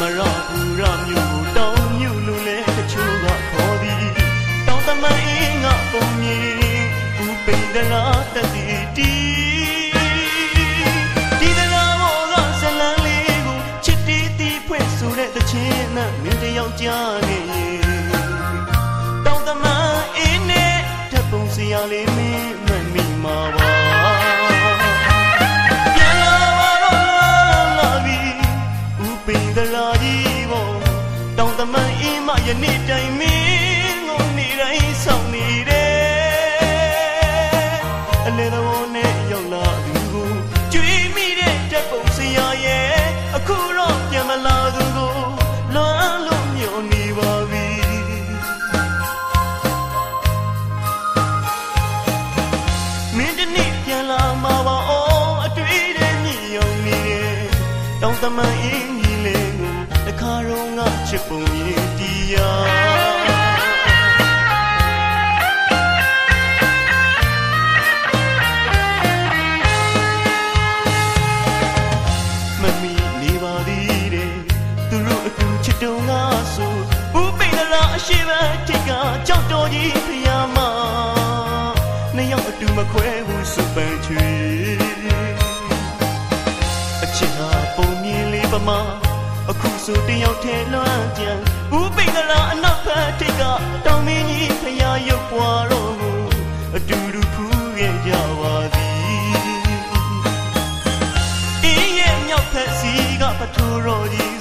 မရဘူးရမျိုးကိုတောင်းမြူလို့လဲတချို့ကခေါ်သည်တောင်းသမန်အင်းကပုံမြင်ဘူးပိန်တလားတတိတီဒီတလားဘောကဆလန်းလေးကိုချစ်တီတီဖွင့်ဆိုတဲ့တခြင်းနဲ့မင်းတယောက်ကြားနေတောင်းသမန်အင်းနဲ့တပုံစရာလေးမင်းမမိမှာပါ ယနေ့တိုင်မင်းငုံနေတိုင်းဆောင်နေတယ်အလေတော်နဲ့ရောက်လာသူကိုကြွေးမိတဲ့တပုံစရာရဲ့အခုတော့ပြန်မလာသူကိုလွမ်းလို့ညှို့နေပါပြီမင်းတနေ့ပြန်လာမှာပါအော်အတွေ့တဲ့မြည်ယုံနေတယ်တောင်းတမန် မှာအခုဆိုတယောက်ထဲလွမ်းကြံဘူးပိတ်ကလာအနောက်ဘက်ထိပ်ကတောင်မင်းကြီးဖျားရုပ်ပွားတော့မူအတူတူဖူးရဲ့ကြပါသည်အင်းရဲ့မြောက်ဖက်စီကပထိုးတော်ကြီး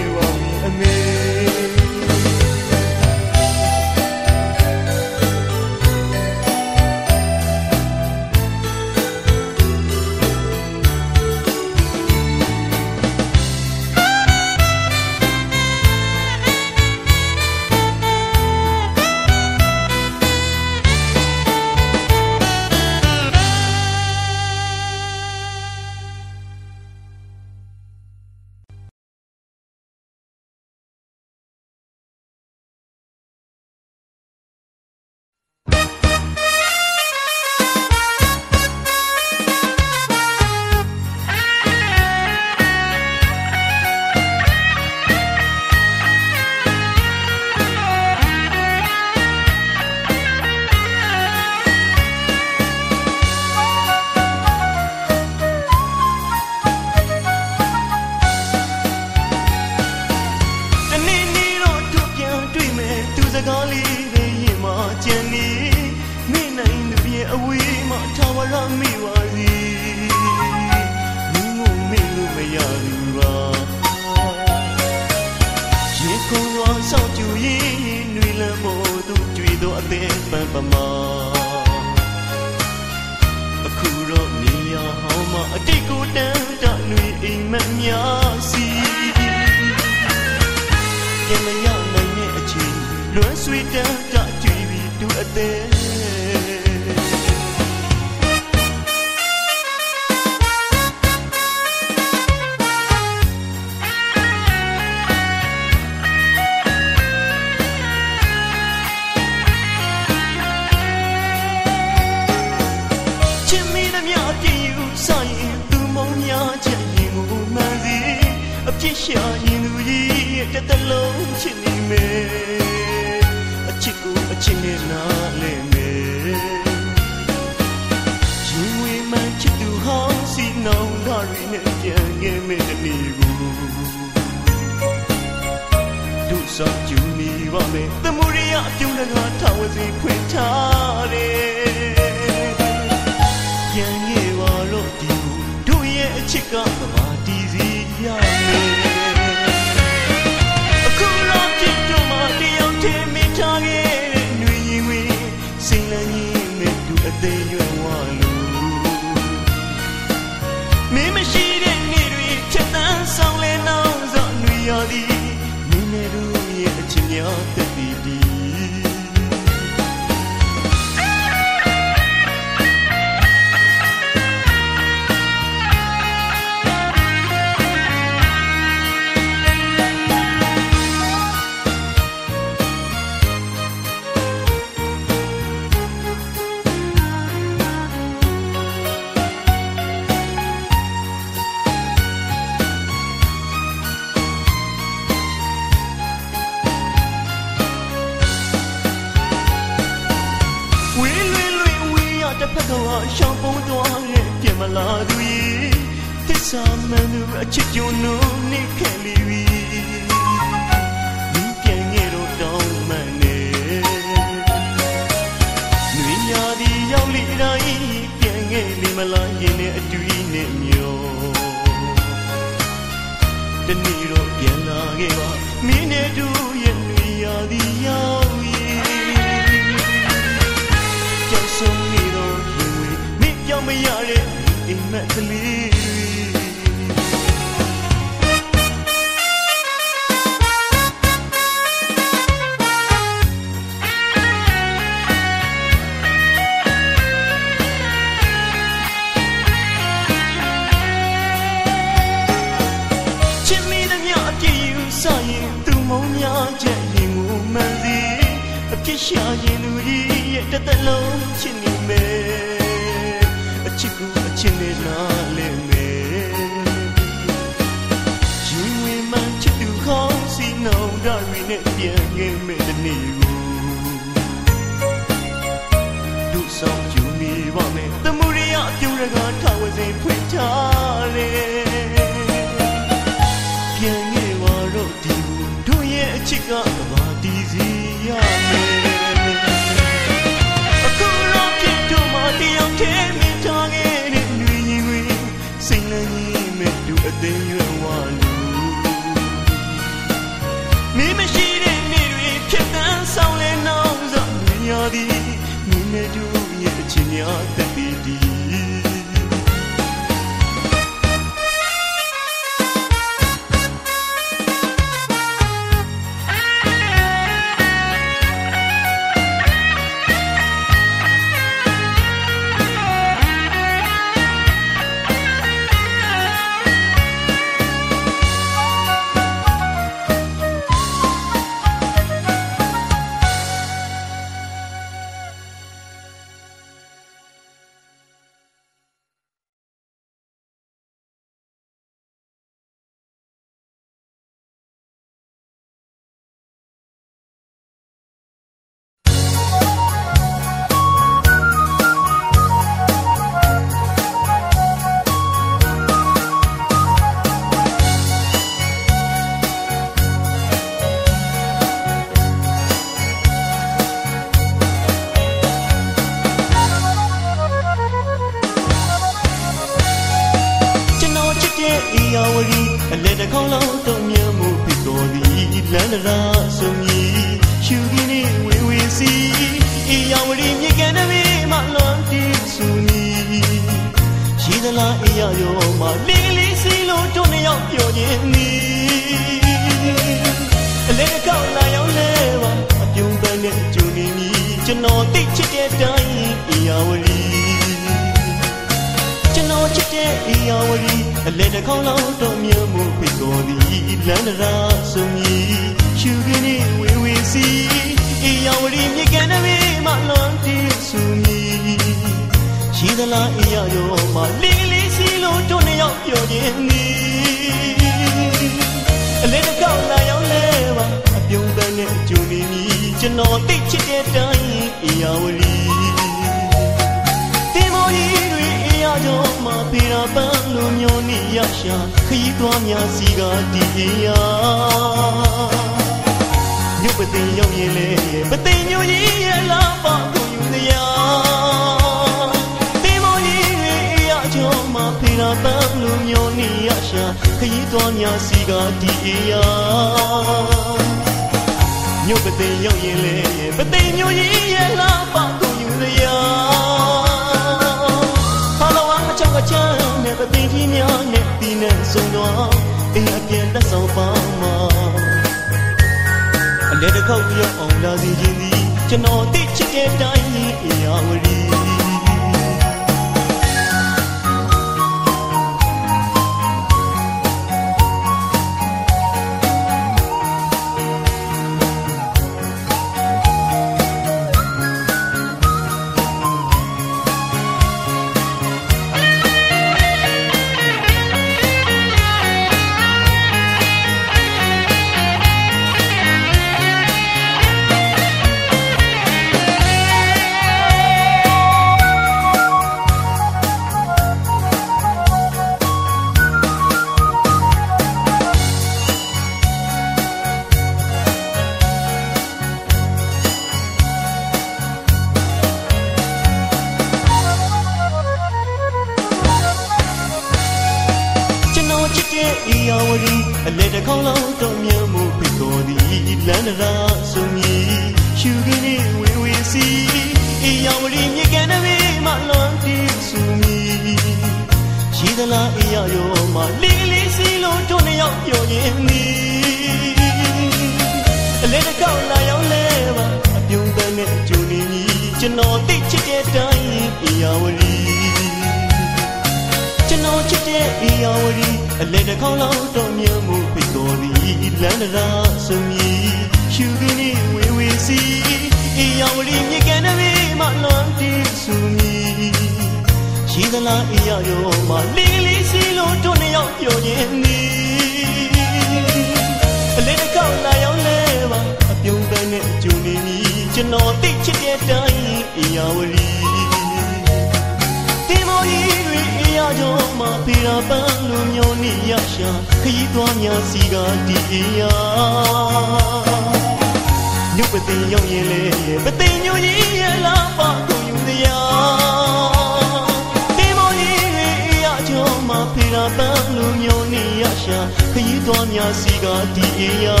စွာများစီကတည်အရာ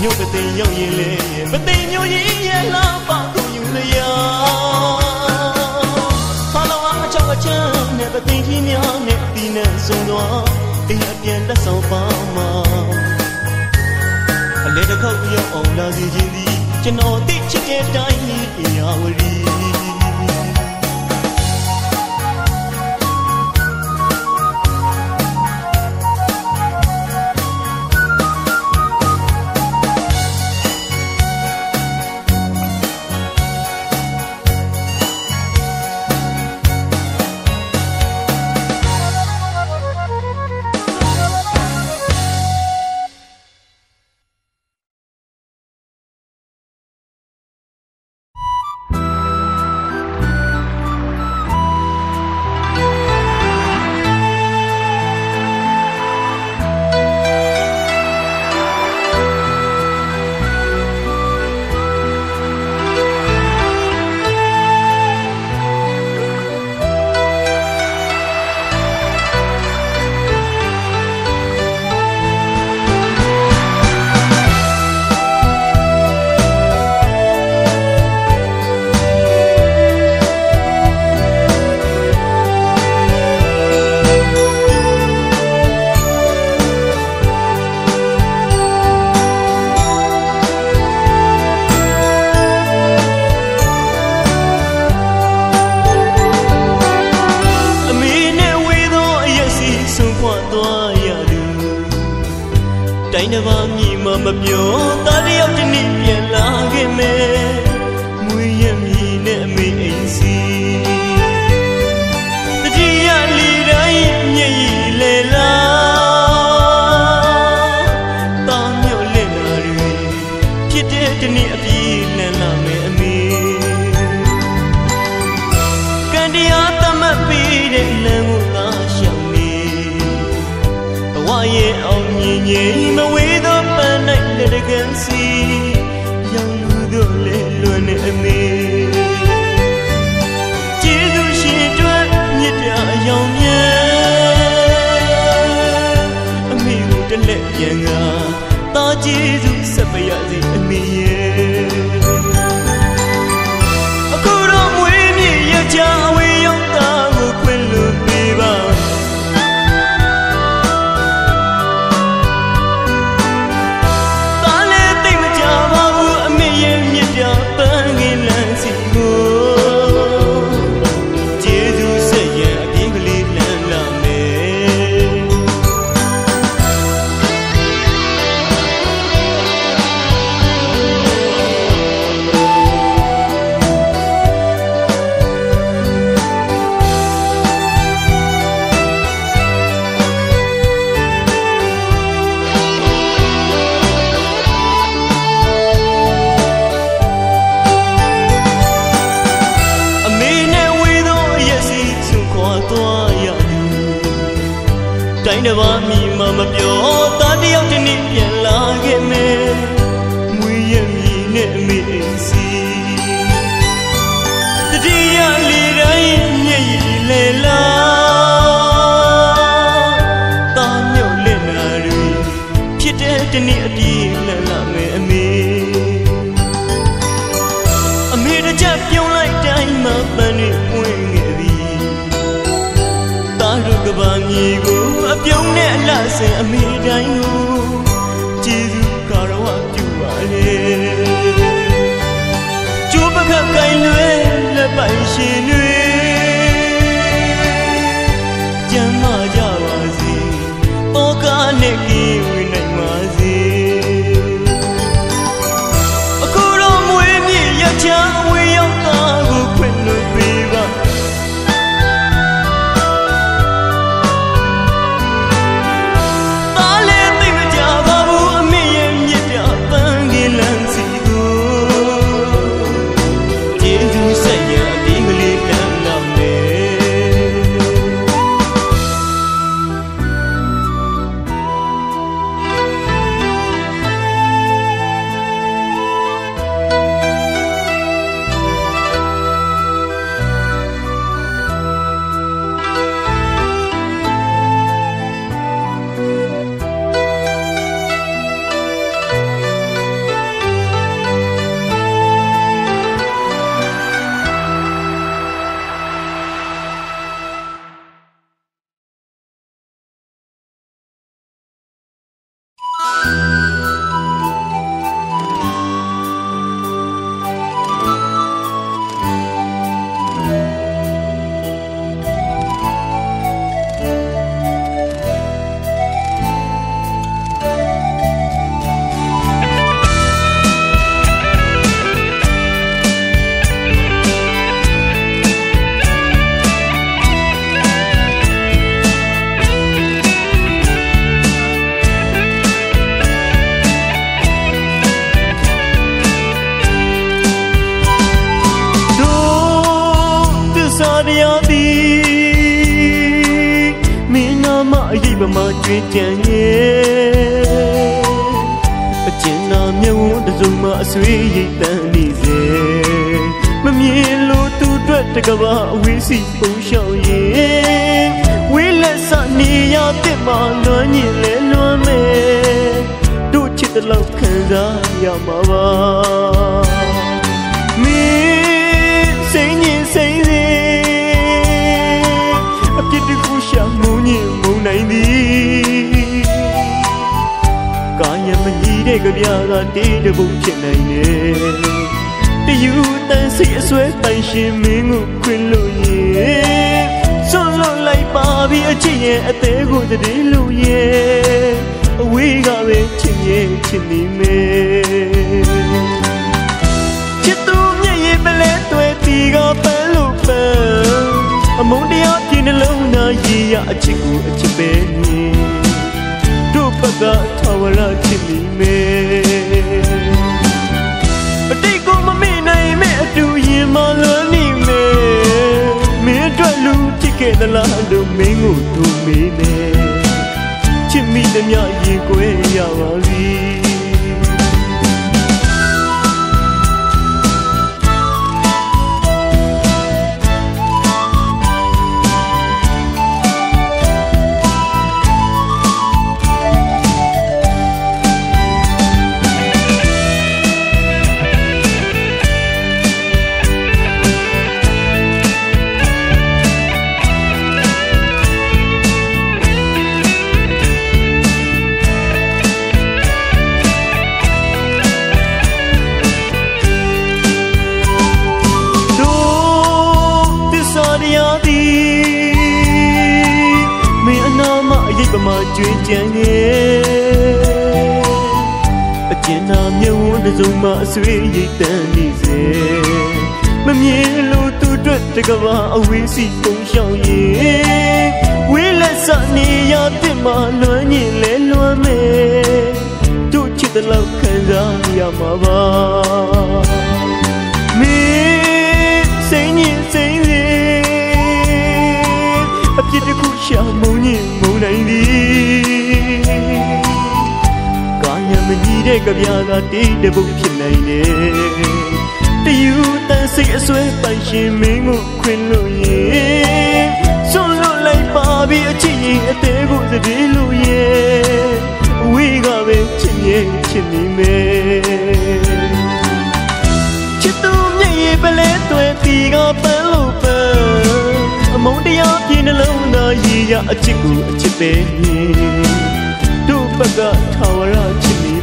မြို့ပသိမ်ရောက်ရင်လေပသိမ်မြို့ရင်ရဲ့လာပါကုန်ယူလျာဖလာဝါအချောက်အချမ်းနဲ့ပသိမ်ကြီးများနဲ့ဒီနဲ့ဆုံးသွားအိမ်အပြန်လက်ဆောင်ပါမှာအလဲတစ်ခေါက်ရောက်အောင်လာစီခြင်းသည်ကျွန်တော်တိချစ်တဲ့တိုင်းအရာဝရီ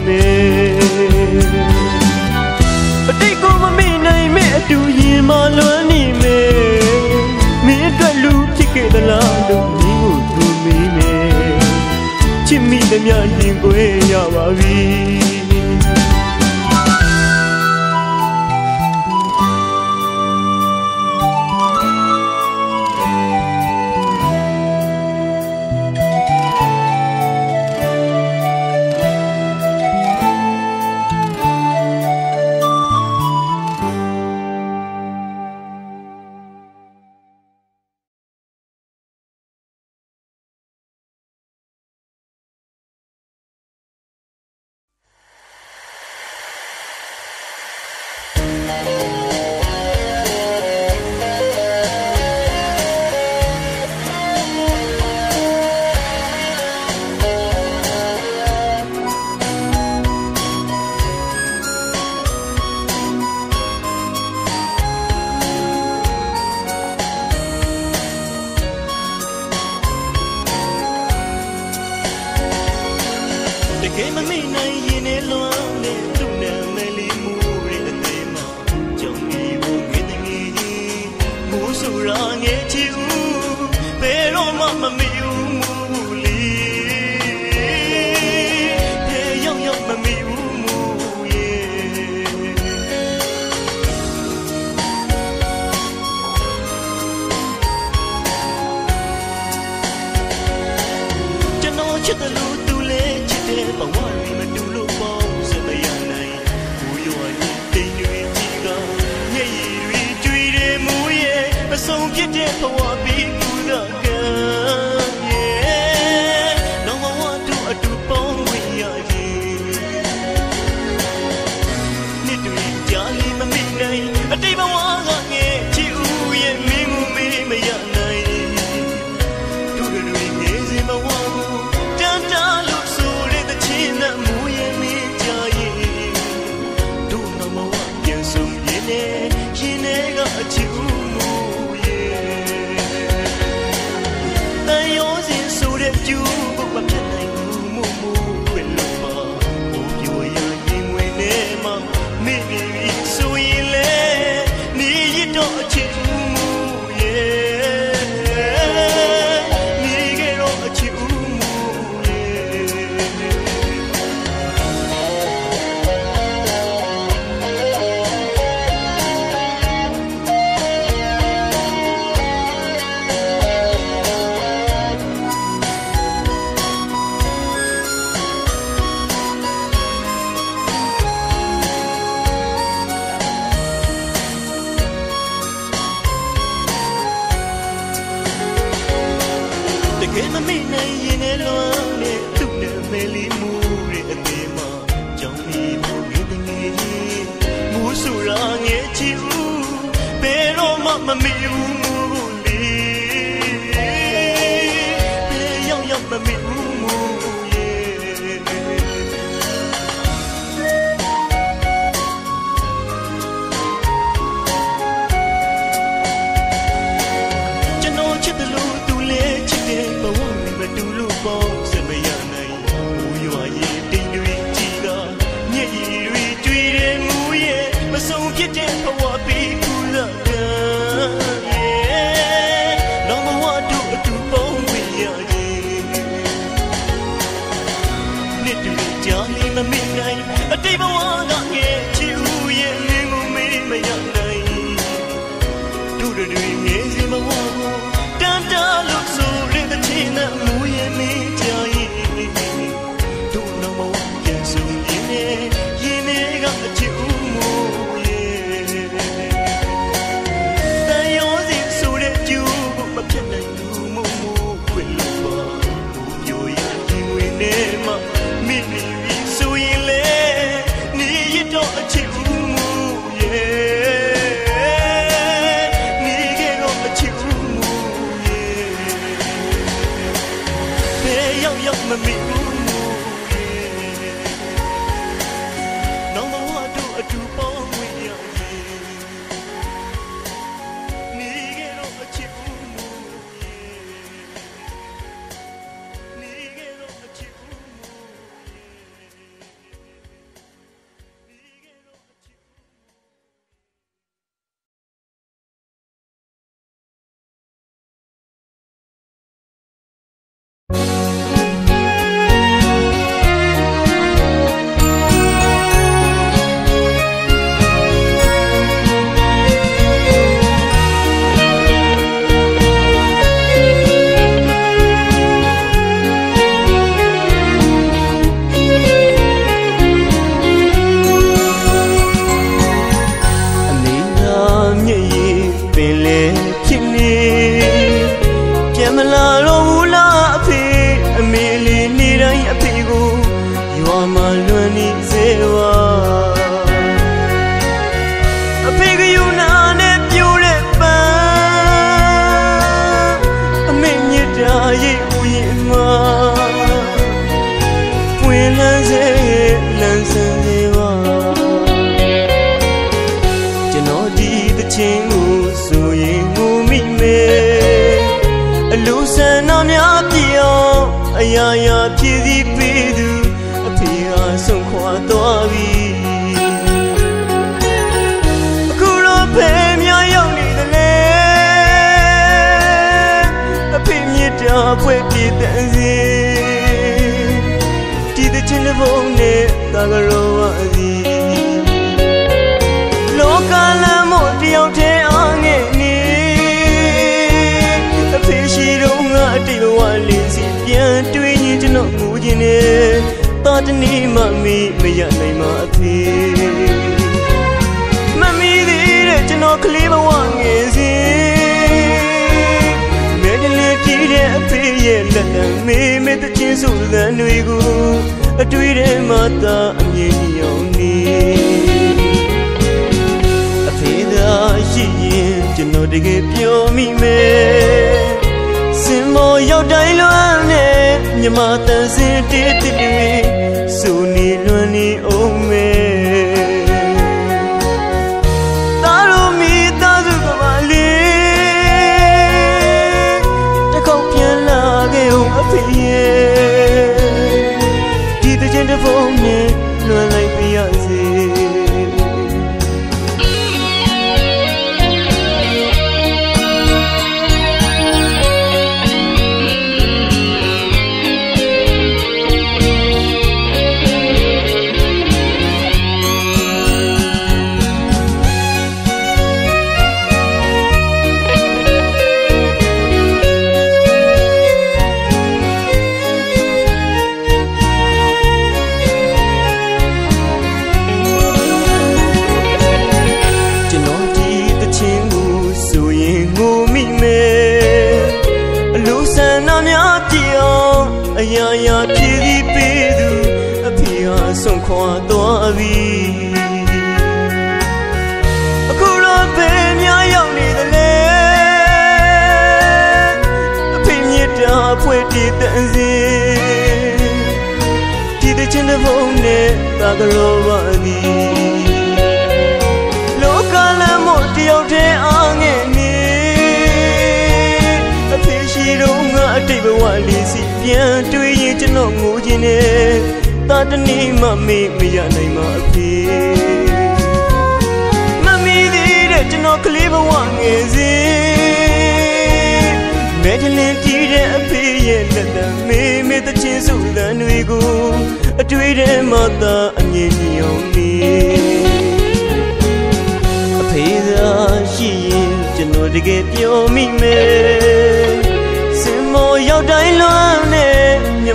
မေအတိတ်ကိုမမေ့နိုင်မဲ့အတူရင်မလွမ်းနေမေမင်းအတွက်လူဖြစ်ခဲ့သလားလို့မင်းကိုသူမေးမေချစ်မိသမျှရင်ခွေရပါပြီ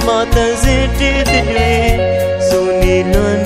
မတန်စေတဲ့တွေစုံနေလွန်း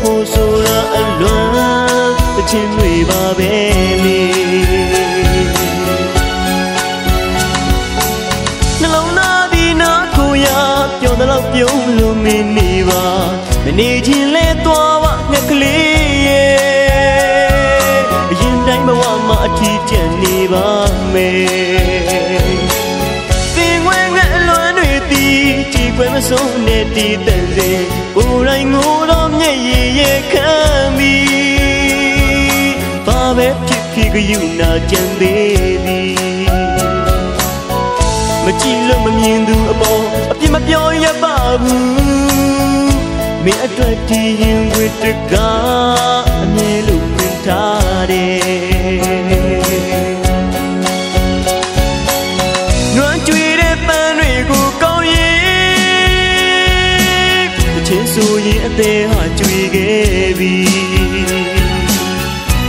ဖို့ဆိုတာအလွန်တစ်ချင်းတွေပါပဲလေနှလုံးသားဒီနာကိုရပျော်တော့ပြုံးလို့မင်းနေပါမနေချင်းလဲသွားပါငါကလေးရဲ့အရင်တိုင်းဘဝမှာအထီးကျန်နေပါမယ် ဆုံးနဲ့တည်တန်စေကိုယ်တိုင်ငိုတော့မျက်ရည်ရခံမိဘာပဲဖြစ်ဖြစ်ကယူနာကြံသေးသည်မကြည့်လို့မမြင်သူအပေါ်အပြစ်မပြောရပါဘူးမင်းအတွက်တည်ရင်ဝတ္တကအမြဲလို့ပြန်ထားတယ် ရင်အသေးဟာကြွေခဲ့ပြီ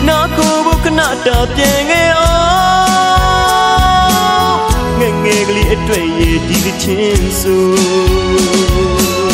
နာကိုဘုကနာတာပြန်ခဲ့အောင်ငငယ်ကလေးအတွေ့ရည်ဒီချင်းဆို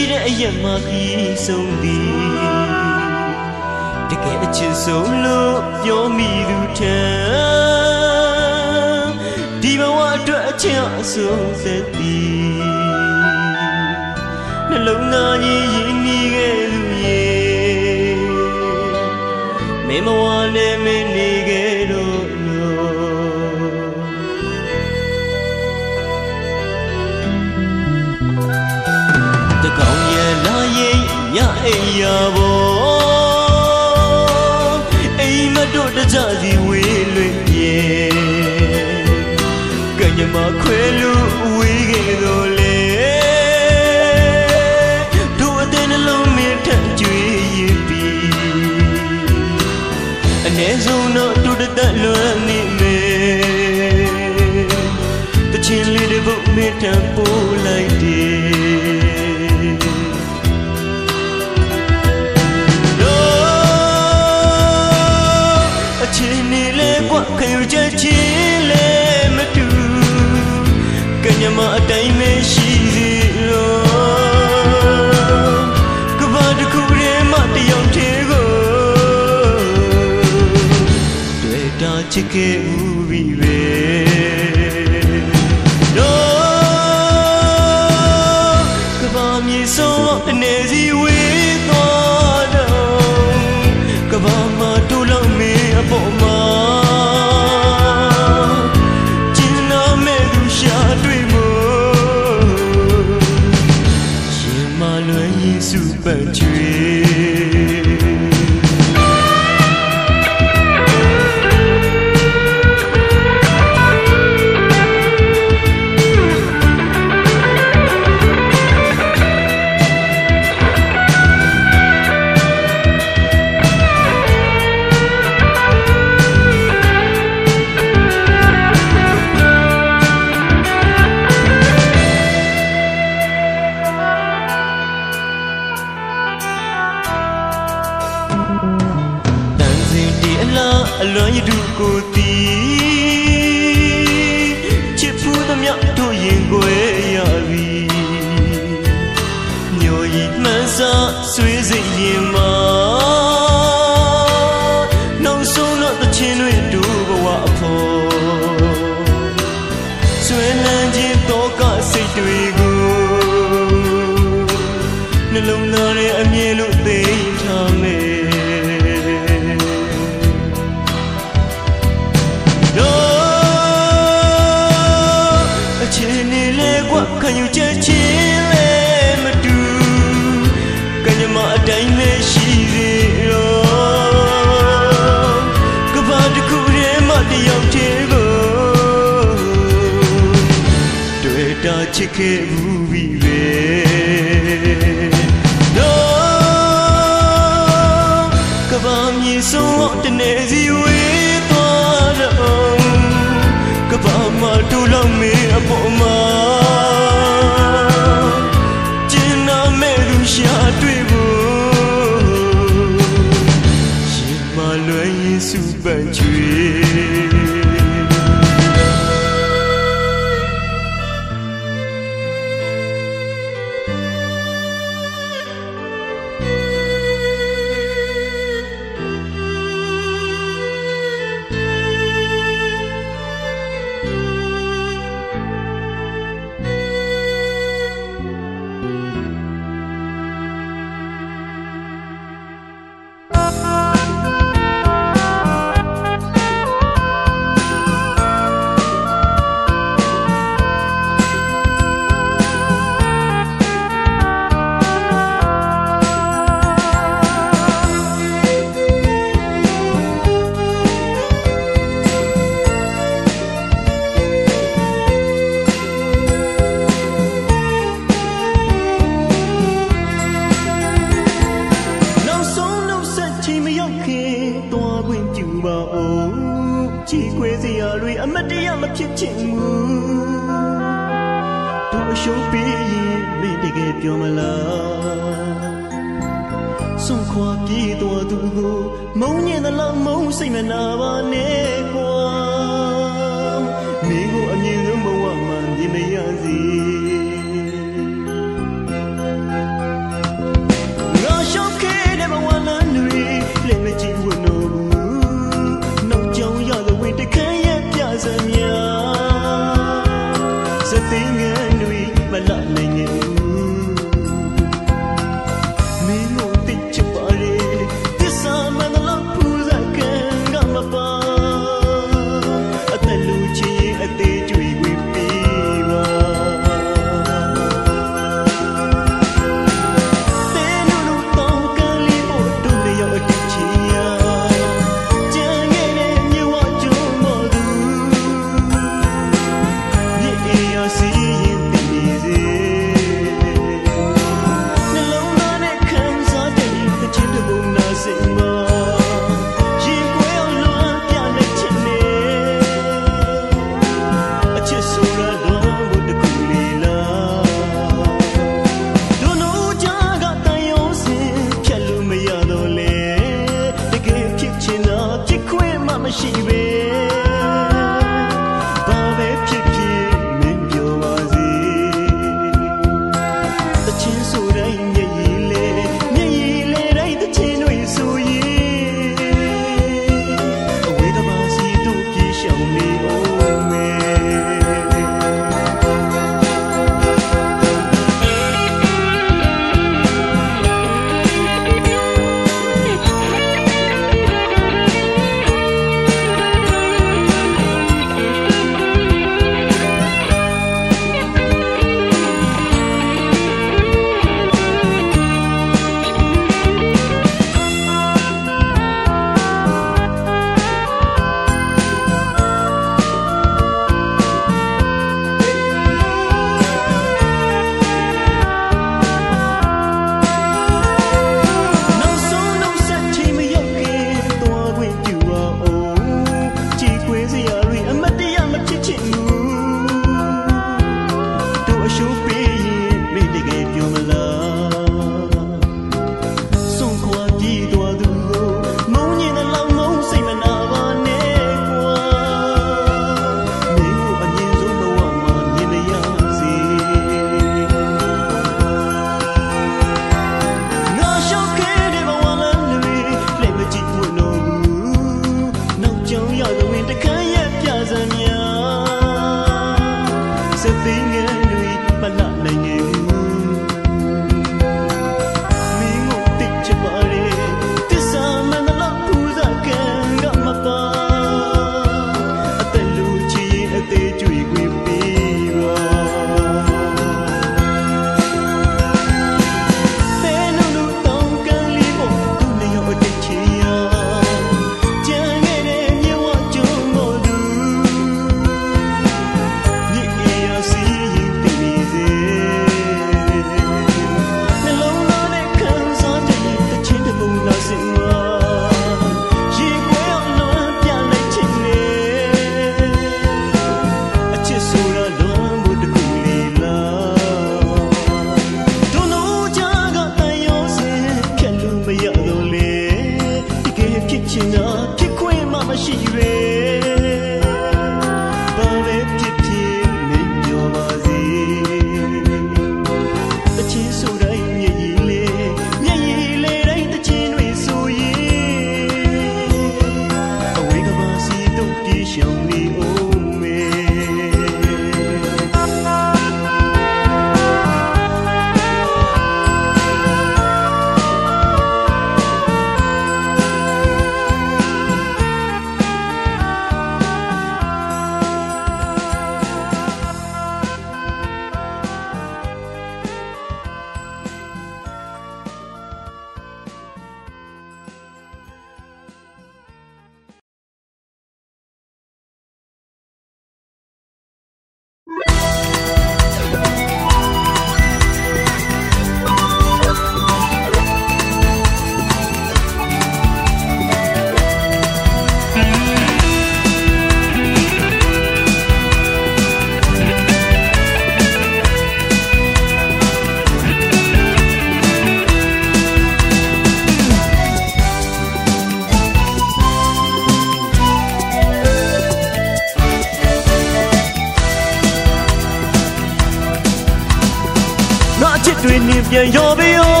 ပြန်ရောပေးရော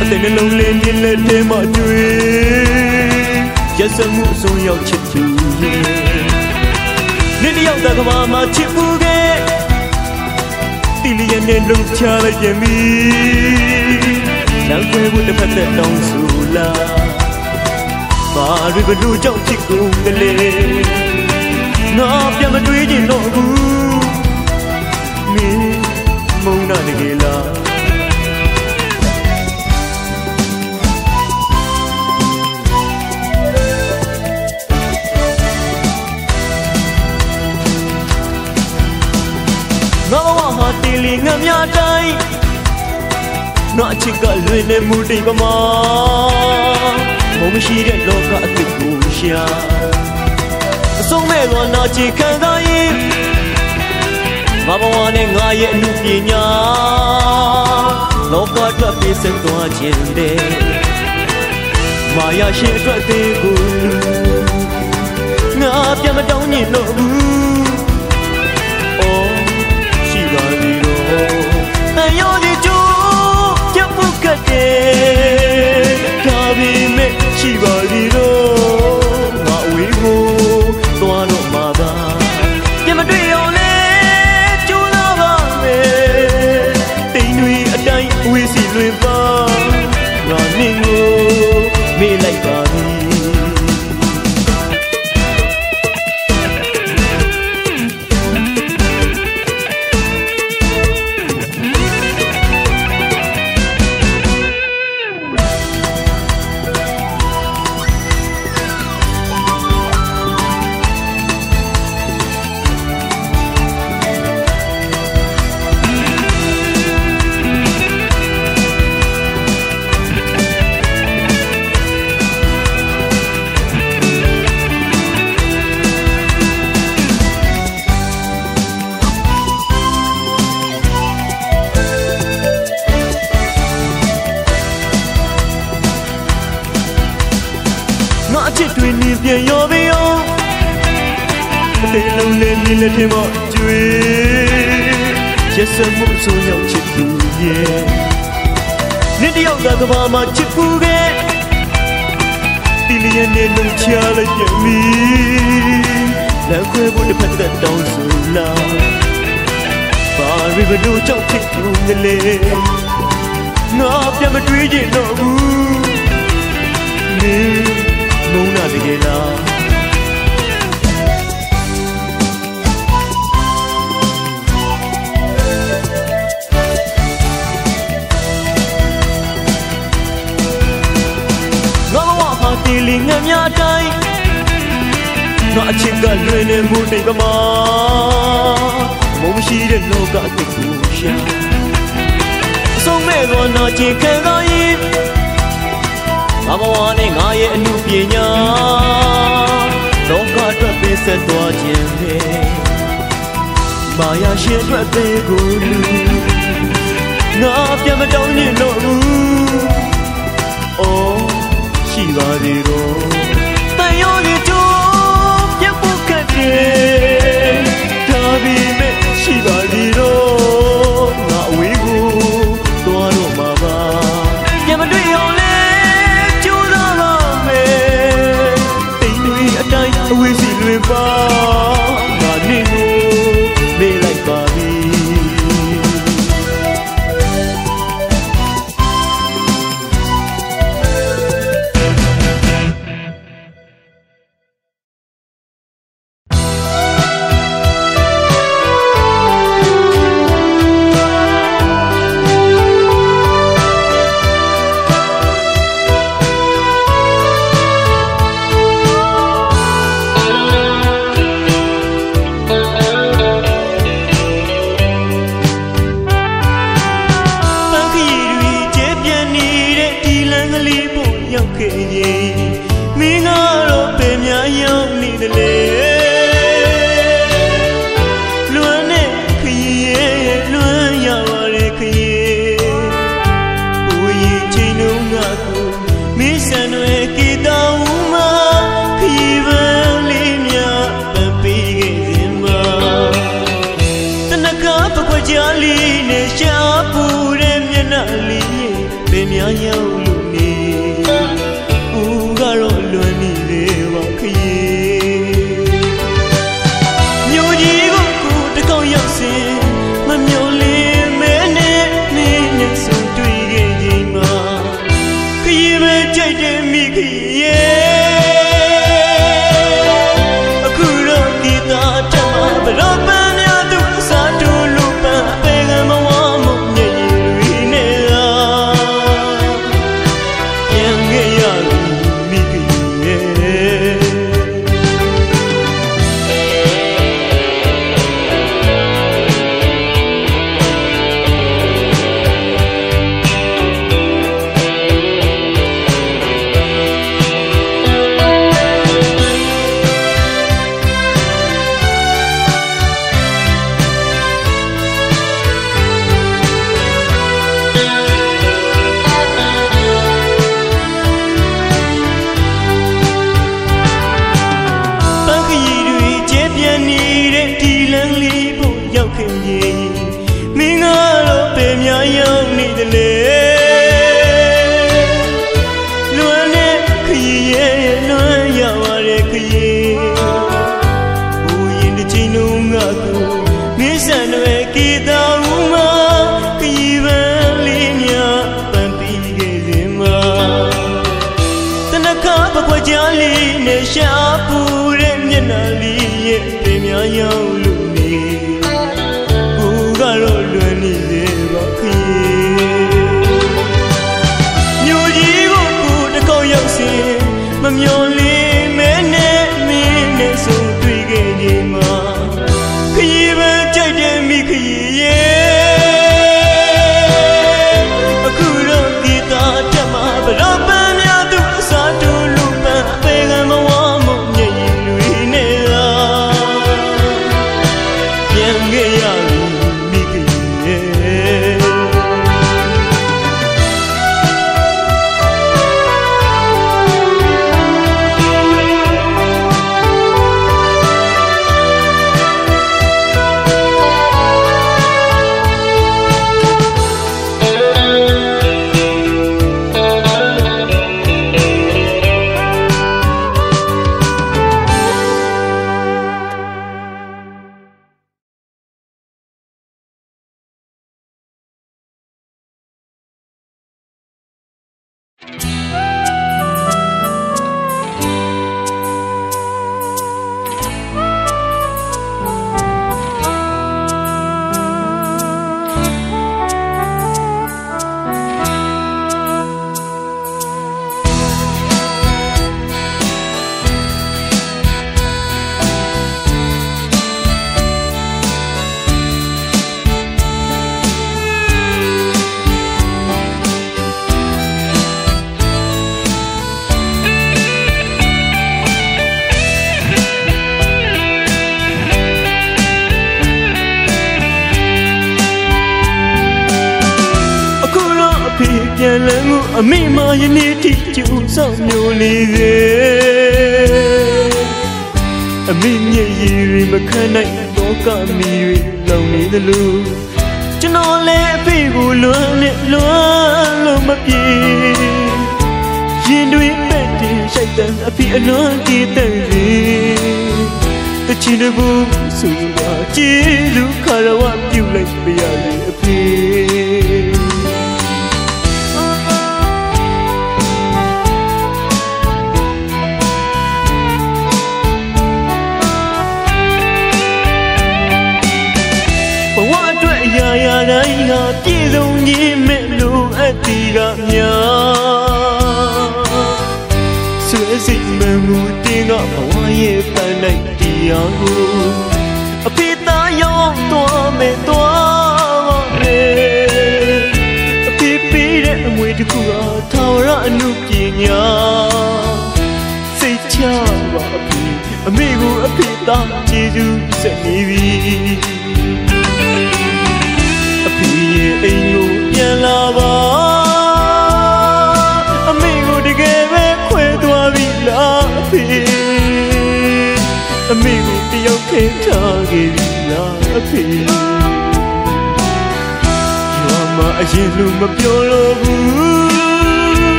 အသိနှလုံးလေးမြင်လက်ထဲမှာတွေ့ရစမှုဆုံးရောက်ချစ်သူရဲ့နေ့တယောက်တကမာမှာချစ်မှုခဲ့တိလျက်နဲ့လုံချလိုက်ပြန်ပြီနောက်ွယ်ဖို့တစ်ဖက်သက်တောင်းဆိုလာဘာတွေဘလို့ကြောင့်ချစ်ကုန်ကလေးငါပြန်မတွေ့ချင်တော့ဘူး Manila. ngõ hoa hoa tì lì ngâm nhà đây nó chỉ gọi lười nên mù đi bà mò. Mong xì điện lô cả tình cù xia. Sông mê loạn nó chỉ cần đôi ငါဘဝနဲ့ငါရဲ့အမှုပညာလောကအတွက်ပြည့်စုံသွားခြင်းတဲ့မာယာရှင်အတွက်သေးကိုငါပြန်မတောင်းညင်တော့ဘူး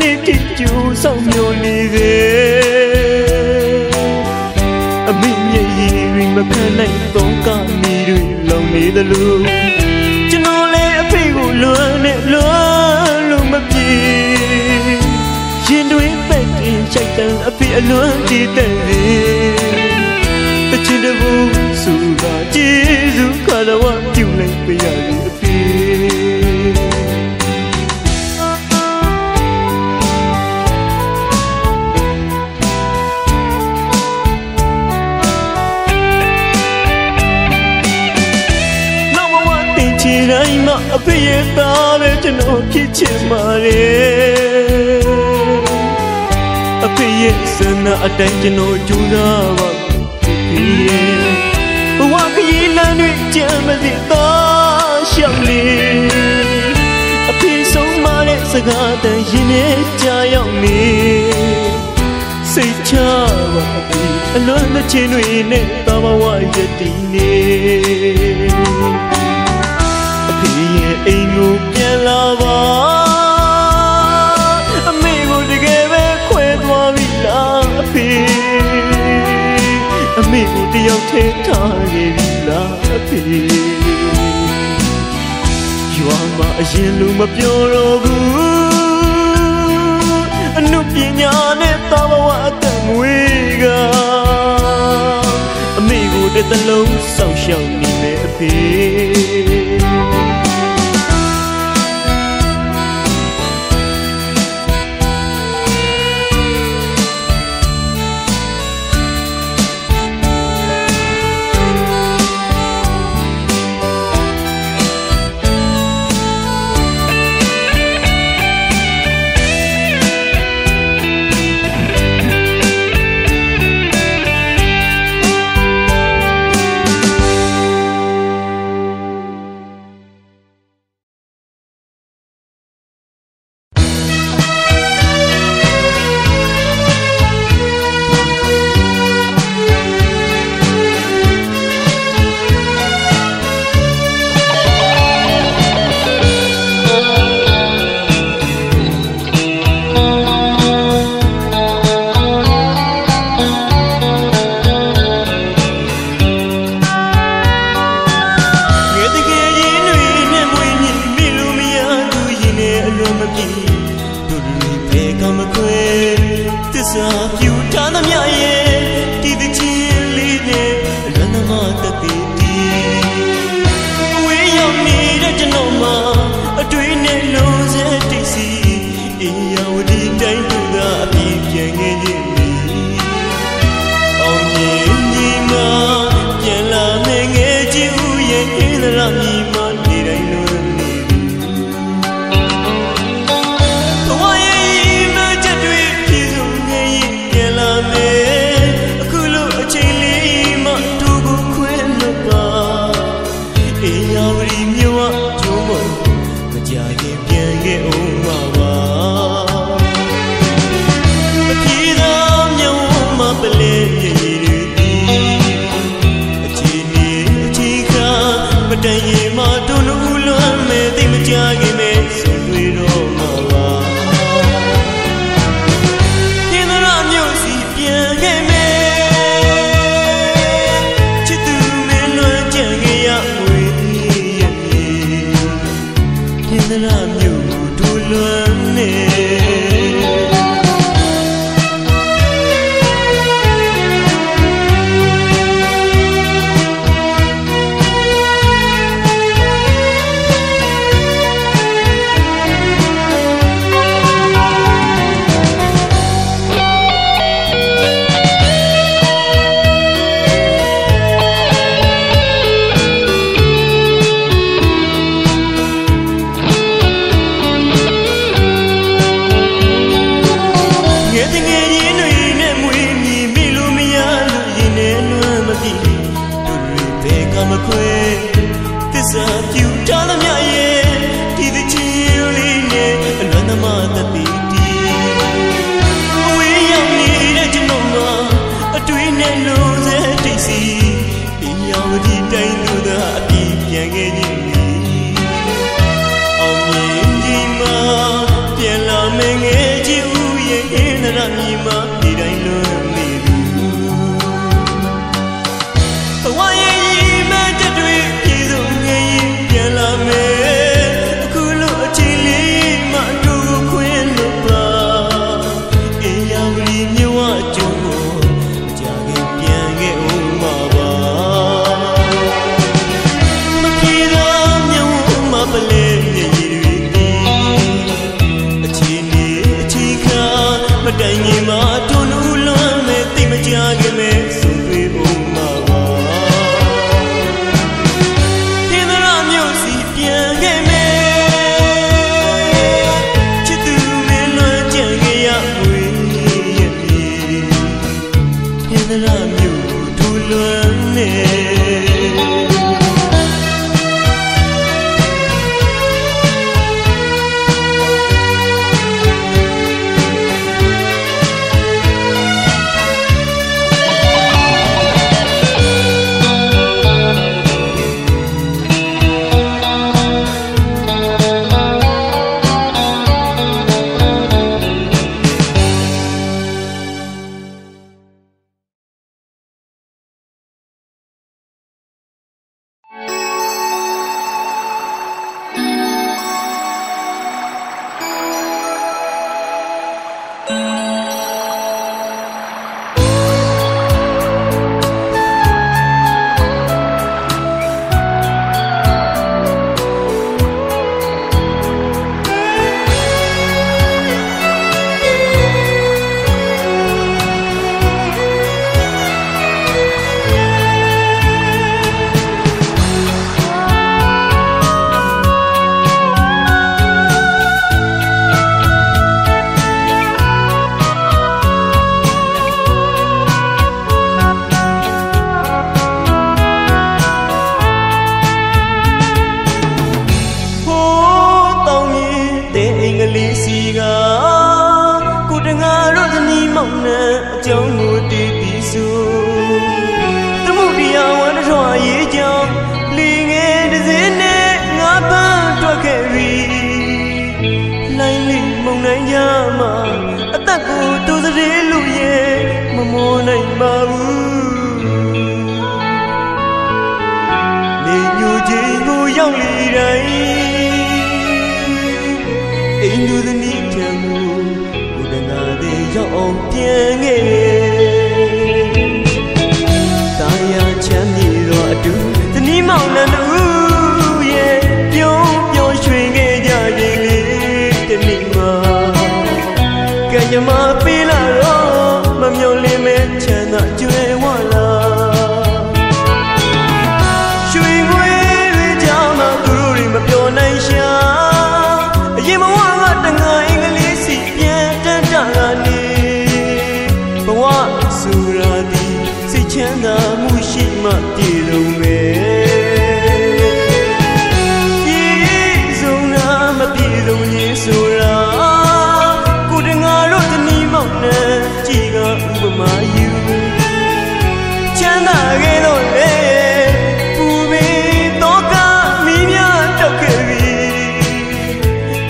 နေ့တိကျူဆောင်မျောနေတယ်အမေမျက်ရည်တွေမခံနိုင်တော့ကမီတွေလောင်နေသလိုကျွန်တော်လည်းအဖေကိုလွမ်းနဲ့လွမ်းလို့မပြေရင်တွင်ပဲ့တင်ချိုက်တဲ့အဖေအလွမ်းတည်တဲ့တချင်တဘူစုကကျေးဇူးခါတော်ဝပြုလိုက်ပြရ မှာအဖေရဲ့သားပဲကျွန်တော်ဖြစ်ချင်ပါလေအဖေရဲ့စနာအတိုင်းကျွန်တော်ကြိုးစားပါဖေဘဝခရီးလမ်းတွေကြမ်းမသိတော့ရှောက်လေအဖေဆုံးမတဲ့စကားတန်ရင်နဲ့ကြာရောက်နေစိတ်ချပါပြီအလွန်မချင်တွေနဲ့တာဘဝရည်တည်နေ လာပါအမေကိုတကယ်ပဲခွဲသွားပြီလားအဖေအမေကိုတယောက်ထဲထားခဲ့ပြီလားအဖေရွာမှာအရင်လူမပြောတော့ဘူးအနုပညာနဲ့သာဘဝအသက်မွေးကအမေကိုတစ်သလုံးစောင့်ရှောက်နေမယ်အဖေ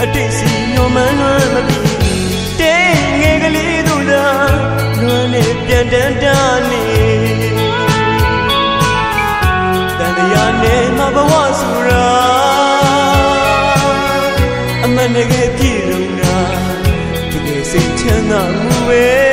အတိတ်စီညွန်မှန်းလွမ်းမပြီးတဲငယ်ကလေးတို့သာလွမ်းနဲ့ပြန်တန်းတာနေတန်တရားနဲ့မဘဝဆိုရာအမှန်တကယ်ပြည့်လုံတာတကယ်စိတ်ချမ်းသာမှုပဲ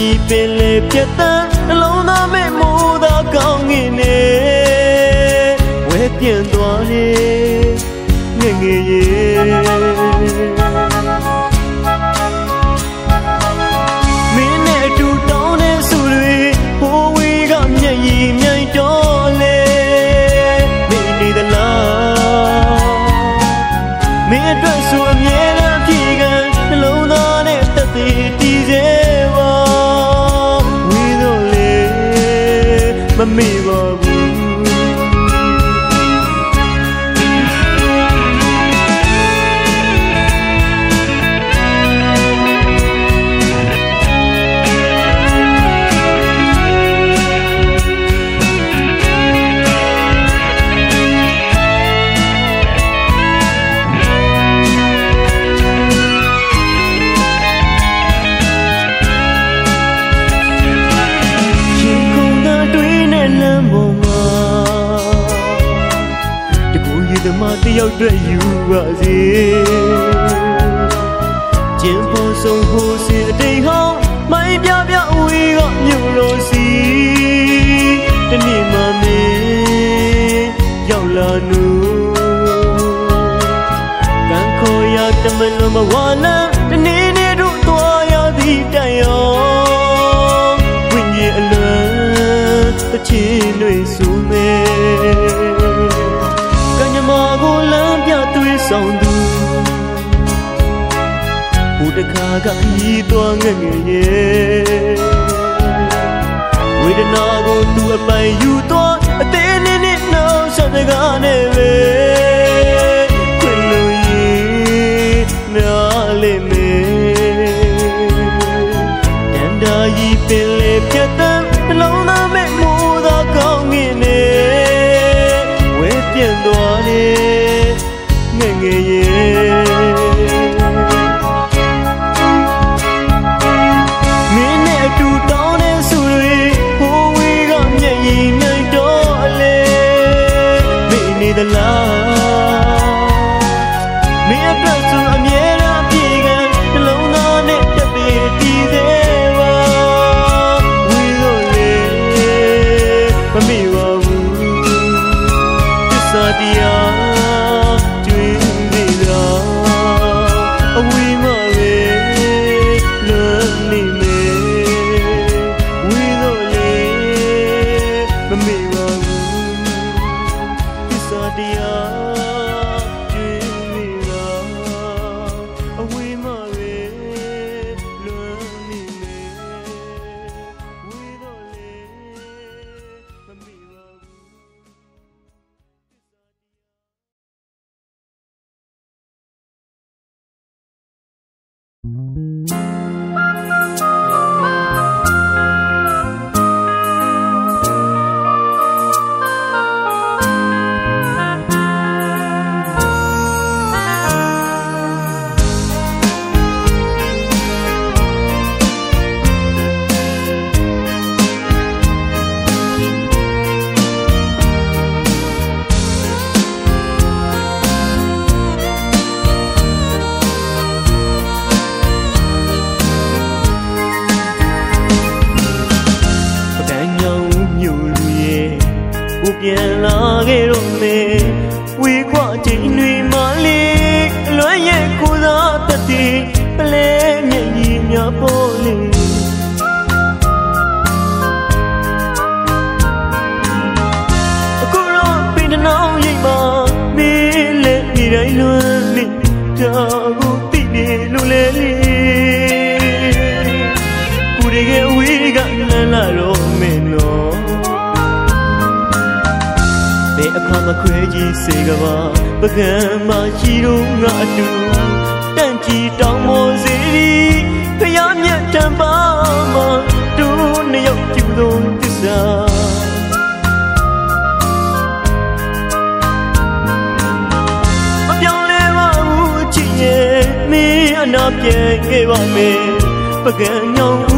ရီပင်လေပြတ်တန်းနှလုံးသားမဲ့မိုးသာကောင်းငင်နေဝဲပြန့်သွားလေငငယ်ရဲ့ ကျင်းပေါ်ဆုံးဟိုစီအတိတ်ဟောင်းမိုင်းပြပြအဝေးကမြို့လိုစီတနေ့မှမင်းရောက်လာနူကံခေါ်ရတမလွန်မဝလန်းတနေ့နေ့တို့သွားရသည်တန်ရောဝိညာဉ်အလွန်တချင်တွေဆူမဲကံကြမ္မာကိုလမ်းပြသွေးဆောင် တခါကခီးသွားငငယ်ရဲ့ဝေဒနာကိုသူအပိုင်ယူသွားအသေးလေးနဲ့နှောင်းဆက်တကားနဲ့ပဲခွင်လို့ရင်နားလေးမေတန်တာကြီးပင်လေပြတ် the love နာပြေခဲ့ပါမယ်ပကံညောင်း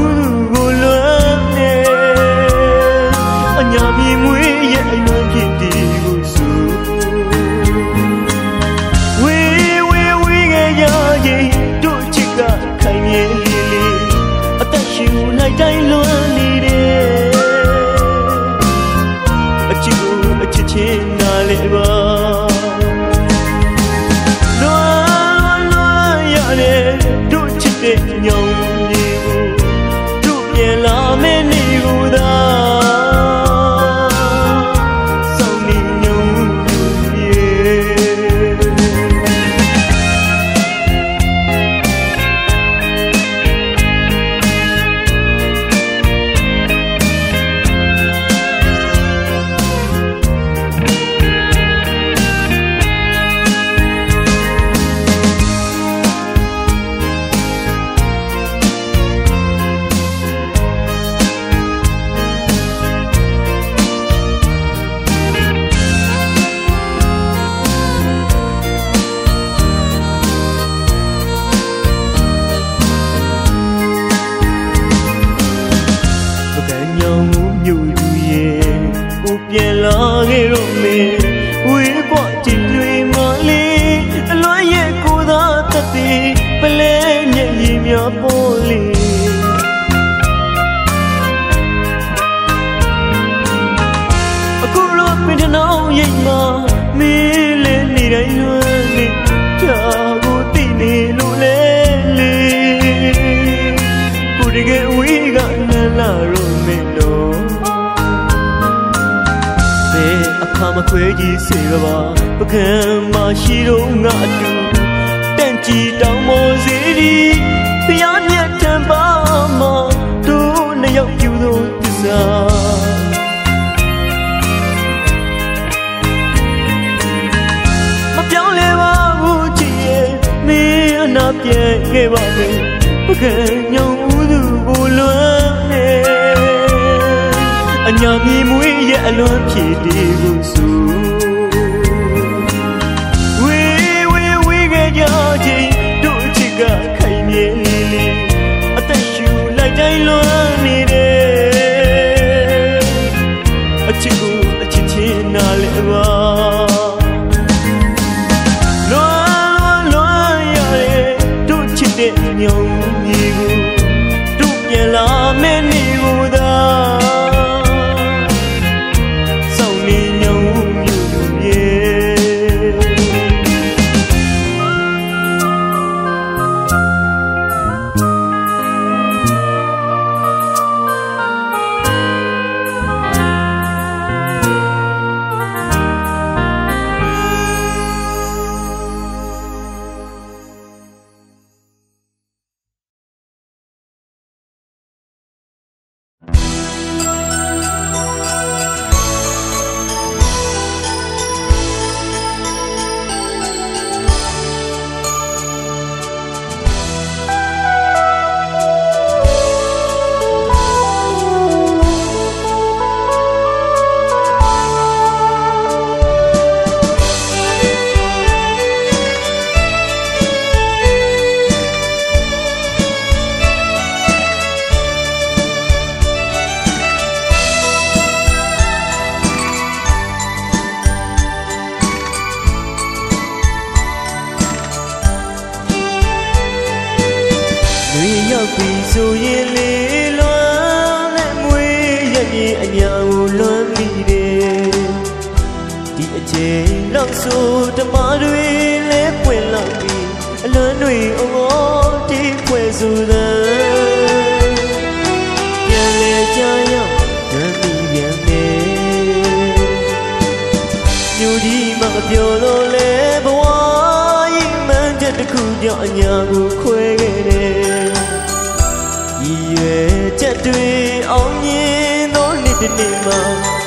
တွေ့အောင်မြင်သောနေ့တစ်နေ့မှာ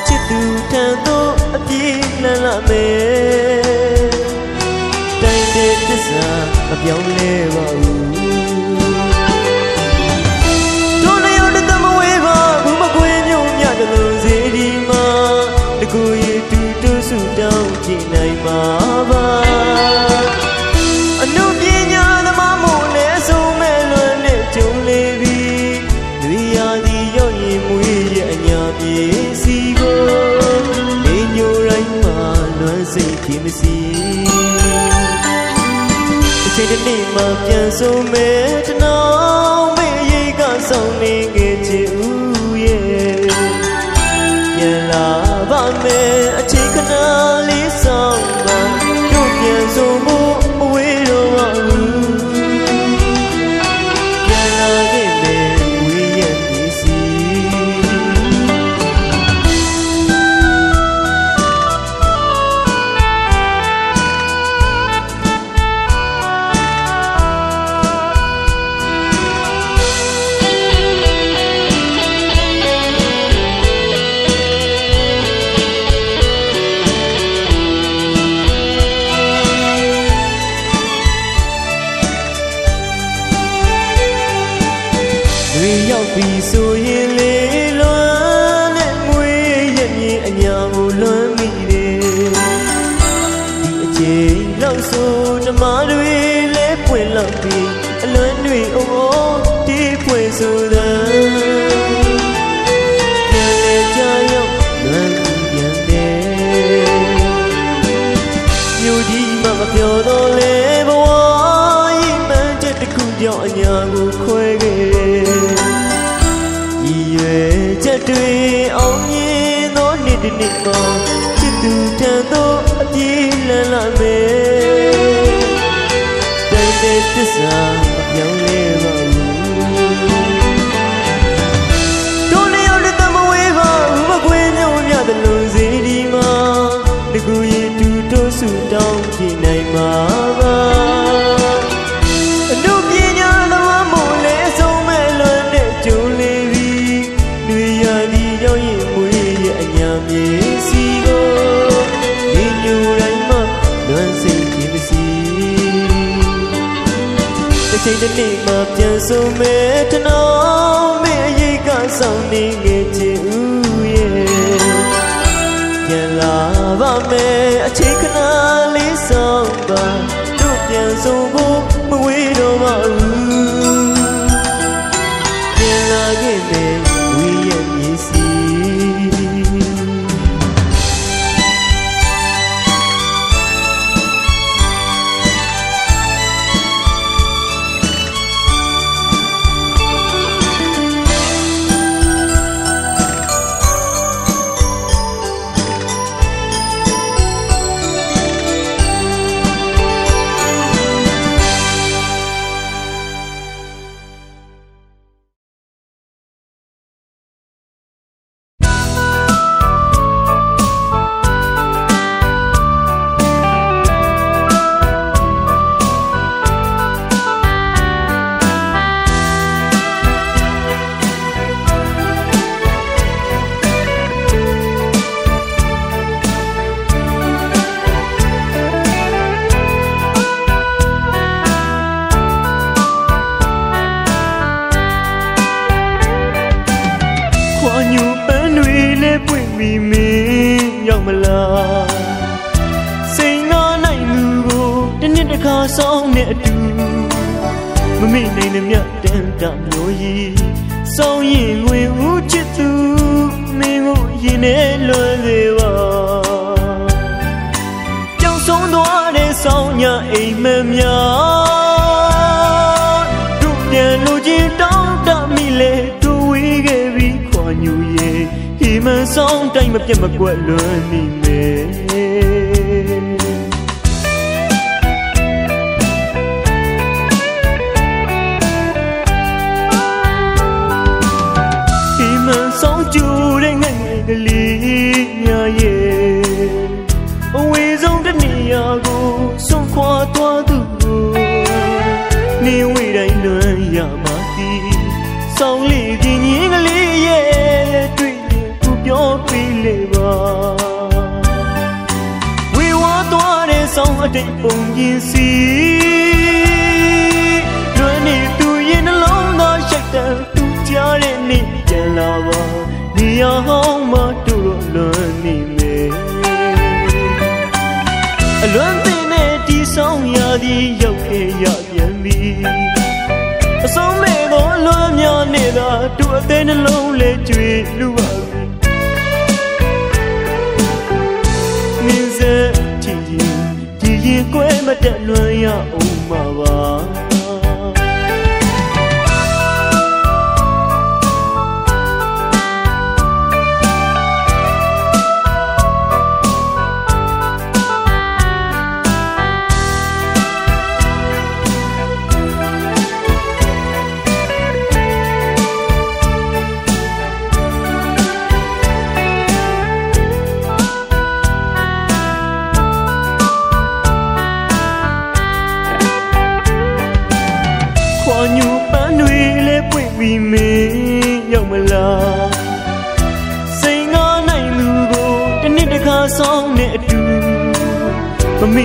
ချစ်သူထံသို့အပြည့်လန်းလာမယ်တိုင်းတဲ့သစ္စာမပြောင်းလဲပါဘူးကိုယ်ရတူတူဆူတောင်းကြည်နိုင်ပါပါ ပြန်ဆိုမဲတ ပြန်ဆုံမဲ့တနောင်းမင်းအရေးကဆောင်နေငယ်ချင်ဦးရဲ့ပြန်လာပါမယ်အချိန်ခဏလေးဆောင်ပါတို့ပြန်ဆုံဖို့မဝေးတော့ပါဘူး ဆောင်တိုင်းမပြတ်မကွက်လွန်နေမယ် ဆောင်းအတိတ်ပုံရင်စီလွန်နေသူရင်နှလုံးသားရှိုက်တဲ့သူကြားတဲ့နေ့ပြန်လာပါနေရာဟောင်းမှတို့လွန်နေမယ်အလွန်သိနဲ့ဒီဆောင်ရသည်ရောက်ခဲ့ရပြန်ပြီအဆုံးမဲ့သောလွမ်းများနေသာသူအသေးနှလုံးလေးကြွေလူပါ တက်လွမ်းရအောင်မှာပါ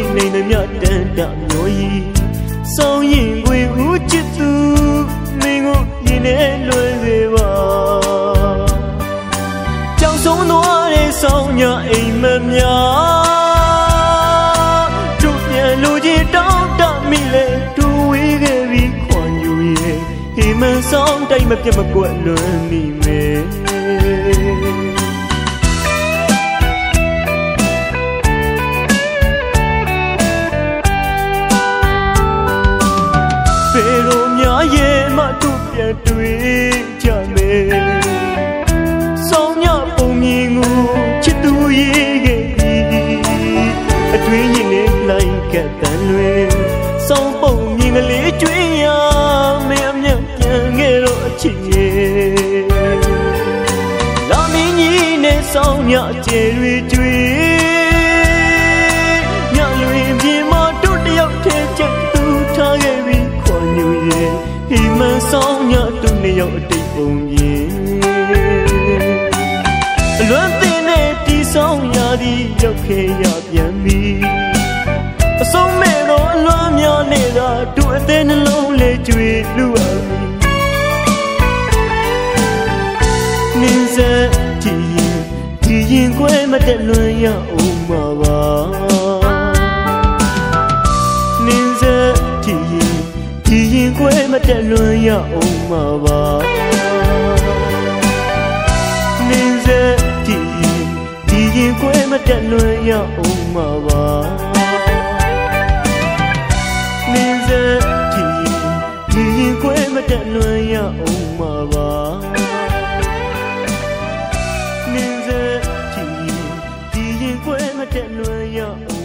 မမိနိုင်တဲ့မြတ်တန်တမျိုးကြီးဆောင်ရင်ခွေဦးချစ်သူမင်းကိုရင်ထဲလွယ်စေပါကြောင်ဆုံးသွားတဲ့ဆောင်ညာအိမ်မများတို့ပြန်လူကြီးတောင်းတမိလေတူဝေးခဲ့ပြီးခွန်ယူရဲ့ဟိမန်ဆောင်တိုင်းမပြတ်မကွက်လွန်မိမယ် ကျယ်တွေကျွေးညလွင်ပြင်မတို့တယောက်တည်းချက်သူထားခဲ့ပြီးခွန်ညူရဲ့ဟိမန်ဆောင်ညတို့နှစ်ယောက်အတိတ်ပုံပြင်အလွန်တင်တဲ့တီဆောင်ရသည်ရောက်ခဲ့ရပြန်ပြီအဆုံးမဲ့သောအလွမ်းများနဲ့သာတို့အသေးနှလုံးလေးကြွေလူအ တက်လွန်ရအောင်မှာပါနင်းစက်ကြည့်ရင်ဒီရင်ခွဲမတက်လွန်ရအောင်မှာပါနင်းစက်ကြည့်ရင်ဒီရင်ခွဲမတက်လွန်ရအောင်မှာပါနင်းစက်ကြည့်ရင်ဒီရင်ခွဲမတက်လွန်ရအောင်မှာပါ တက်လွန်ရ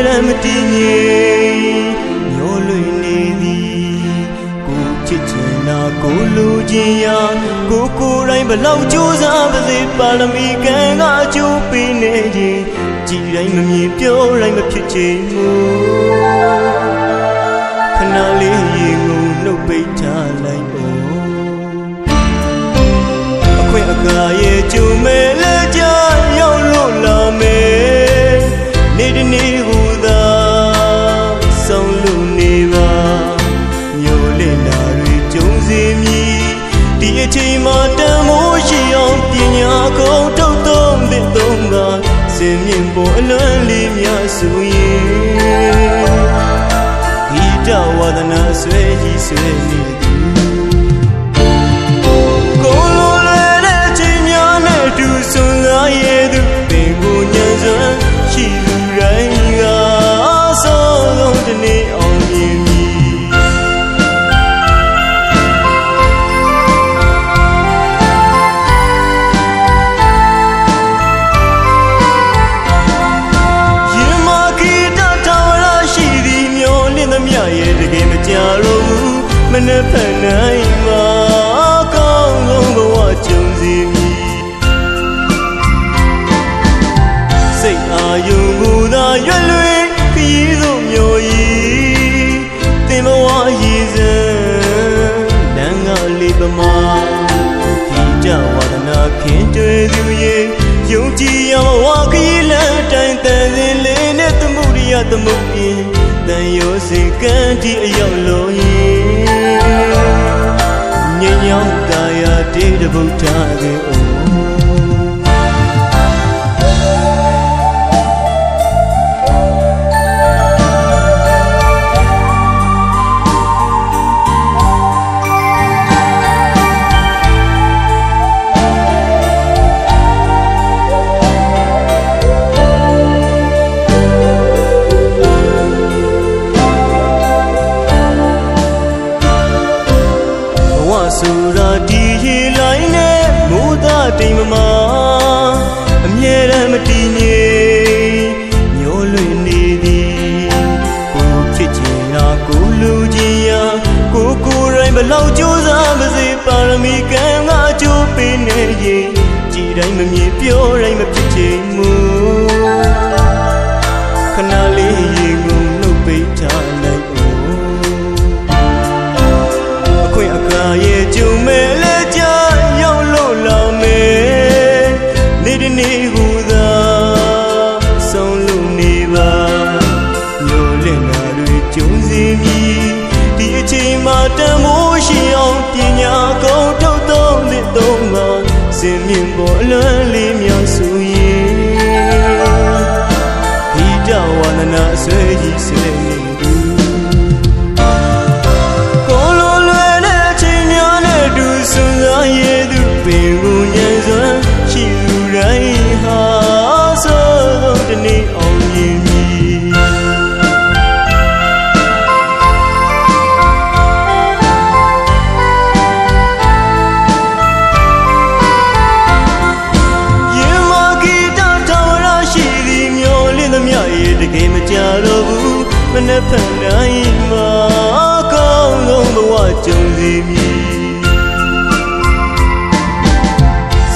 အမြဲတမ်းမတည်ငြိမ်ညှိုးလွင်နေသည်ကိုချစ်ချင်တာကိုလူချင်းရာကိုကိုယ်တိုင်းဘလောက်ကြိုးစားပါစေပါရမီကံကအကျိုးပေးနေခြင်းကြည်တိုင်းမမြင်ပြောတိုင်းမဖြစ်ချင်ဘူးခဏလေးရေငုံနှုတ်ပိတ်ထားလိုက်အောင်အခွင့်အအခါရဲ့ကျုံမဲ့လက်ကြရောက်လို့လာ စင်မြင့်ပေါ်အလွန်လေးများဆိုရင်ဂီတဝါဒနာဆွဲကြီးဆွဲနေ ယုံကြည်ရမဝခရီးလမ်းတိုင်းတန်စင်လေးနဲ့သမှုရိယသမုတ်ပြင်းတန်ရောစင်ကန်းဒီအရောက်လုံးရင်ညဉ့်ညောင်းတာယာတေးတဗုဒ္ဓကေအို မမြင်ပြောတိုင်းမဖြစ်ချင်မူခဏလေးရင်ကိုနှုတ်ပိတ်ထားလိုက်အောင်အခွင့်အခါရဲ့ကျုံမဲ့လက်ကြရောက်လို့လာမယ်နေတနေ့ဟူသာဆုံးလို့နေပါမျိုးလင့်တာတွေကျုံစီမည်ဒီအချိန်မှာတန်မိုးရှိအောင်ပညာကုန်ထုတ်သုံးတဲ့သုံးမှာစင် န္ဒ မနှက်ဖက်နိုင်မှာကောင်းဆုံးဘဝကြုံစီမည်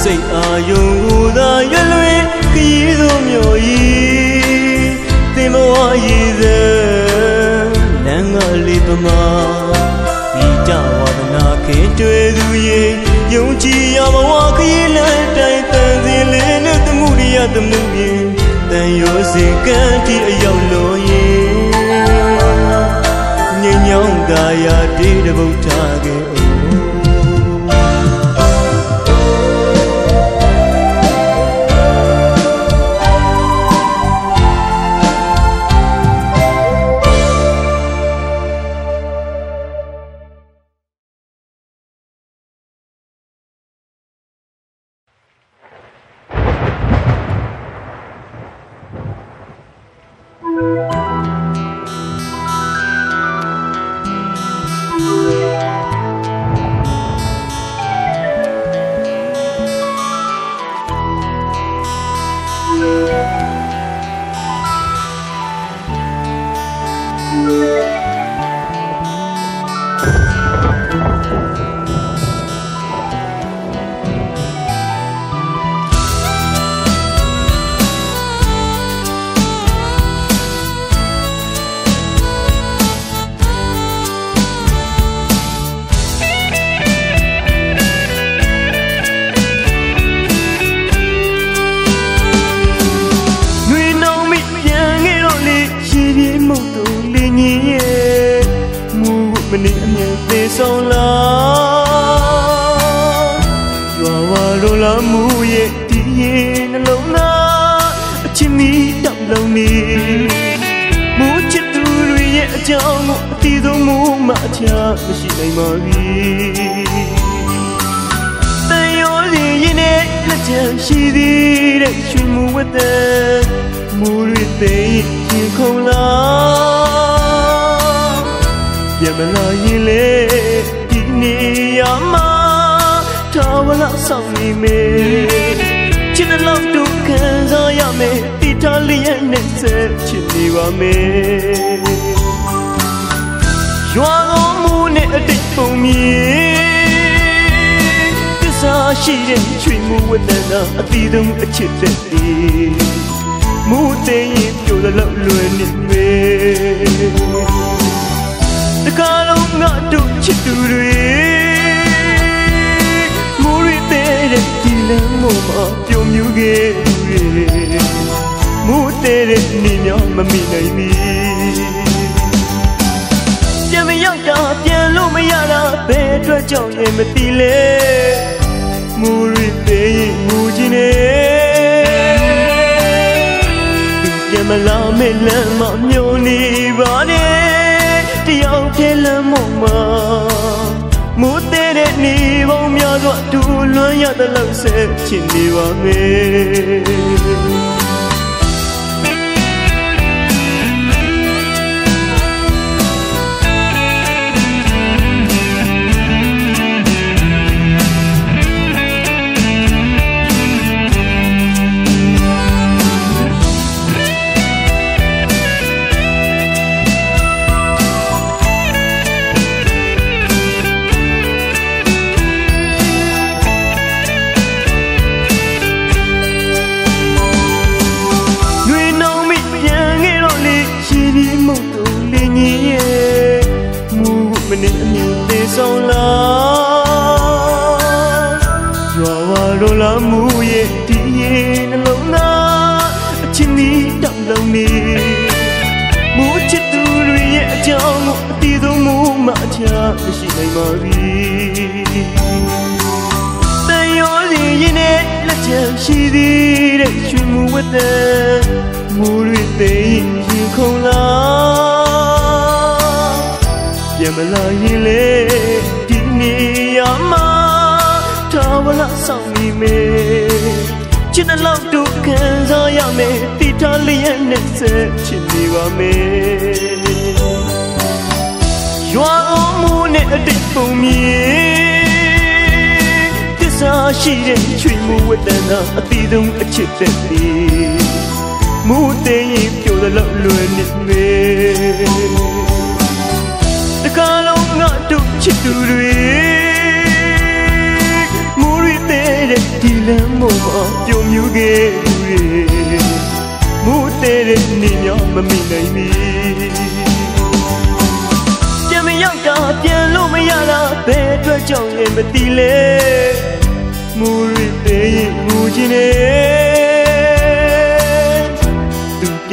စိတ်အာယုံဟူသာရွယ်လွင်ခရီးသို့မျောဤသင်ဘဝရည်စံလမ်းကလေးပမာဒီကြဝါဒနာခင်တွေ့သူရဲ့ယုံကြည်ရဘဝခရီးလမ်းတိုင်းတန်စင်လေးနဲ့သမှုရိယသမှုပြင်းတန်ရောစင်ကန်းတီအရော ဉ့်ညောင်းတာယာတေးတဗုဒ္ဓကေ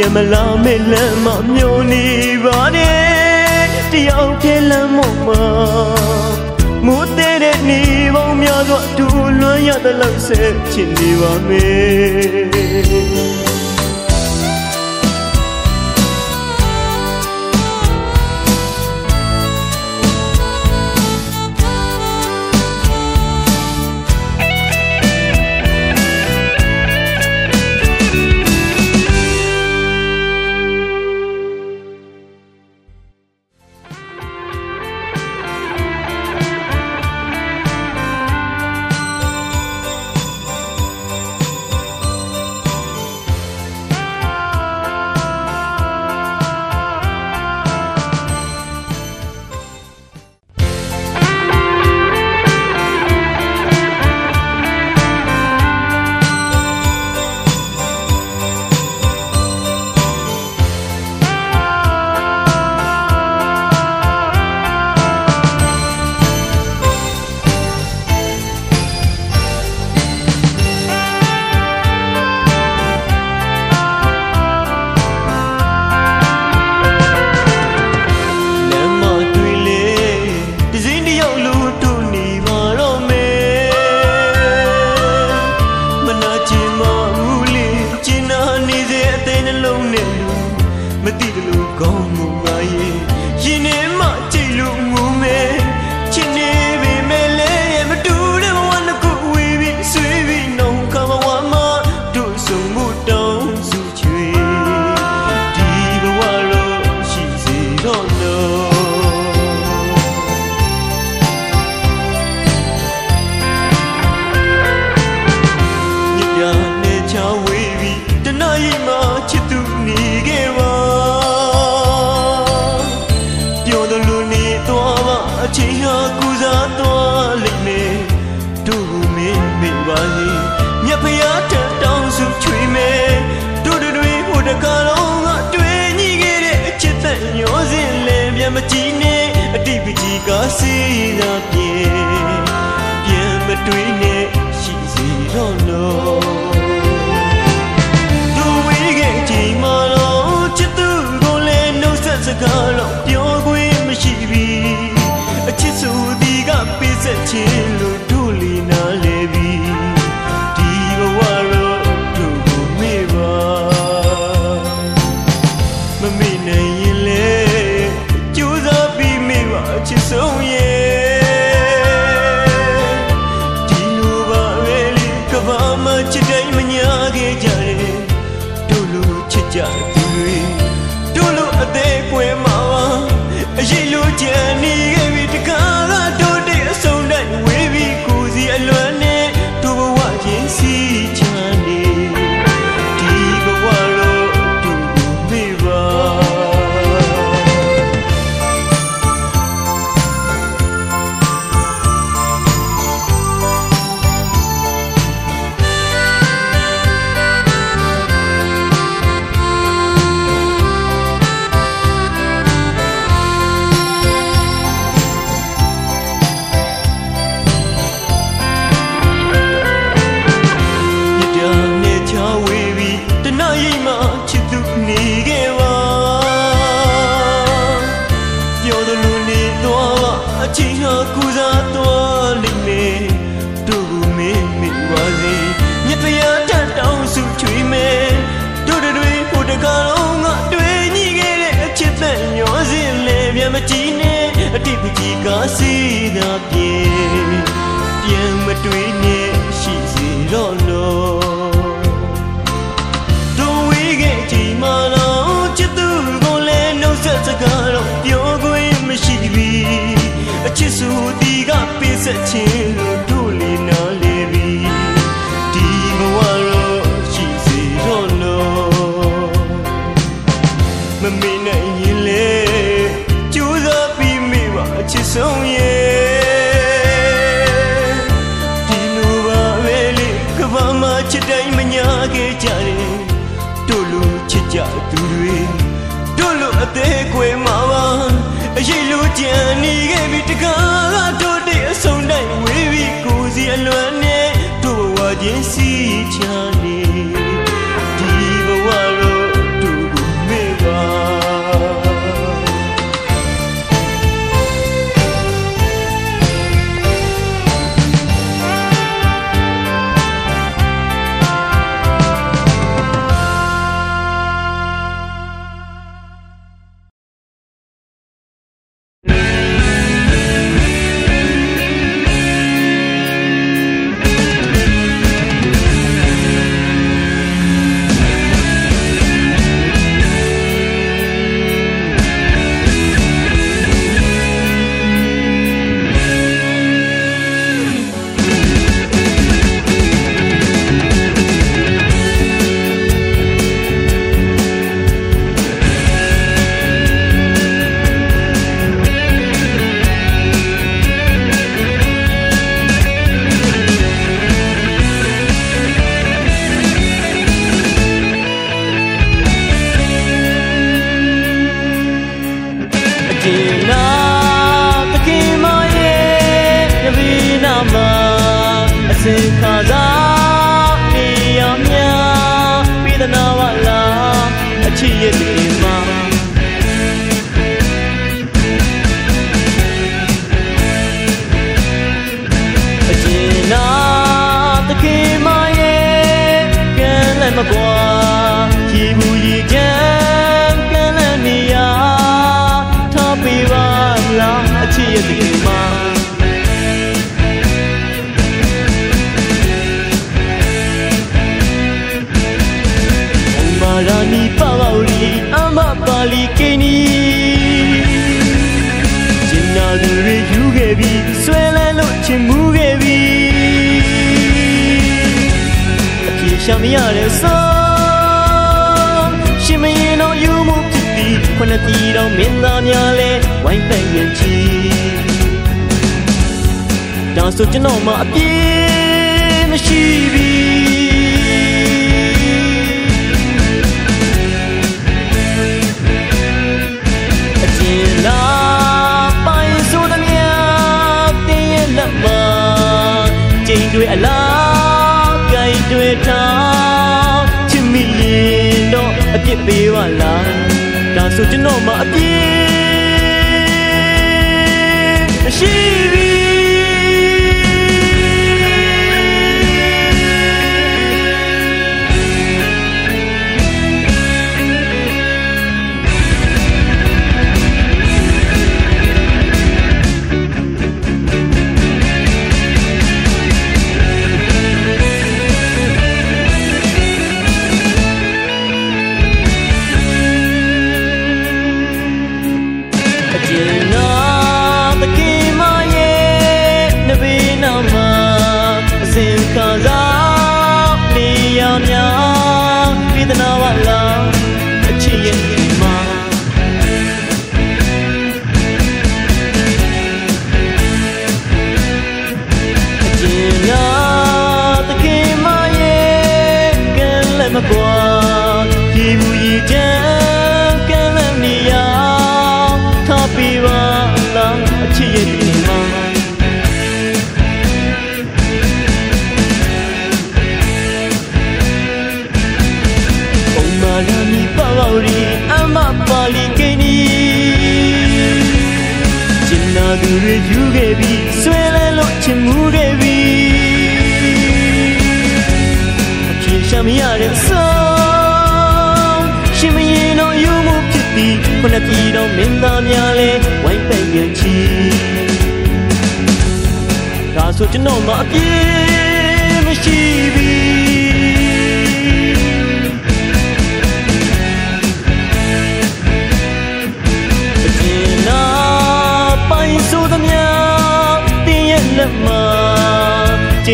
ပြန်မလာမဲ့လမ်းမမျောနေပါနဲ့တယောက်ဖြစ်လမ်းမမှာမူတဲ့တဲ့နေပေါင်းများစွာတူလွန်ရသလောက်ဆက်ချင်နေပါမယ် တို့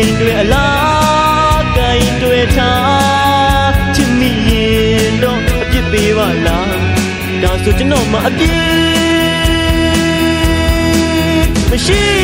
တင်တွေအလားကိုင်တွေထားချစ်မိရင်တော့အပြစ်ပေးပါလားဒါဆိုကျွန်တော်မှအပြစ်မရှိ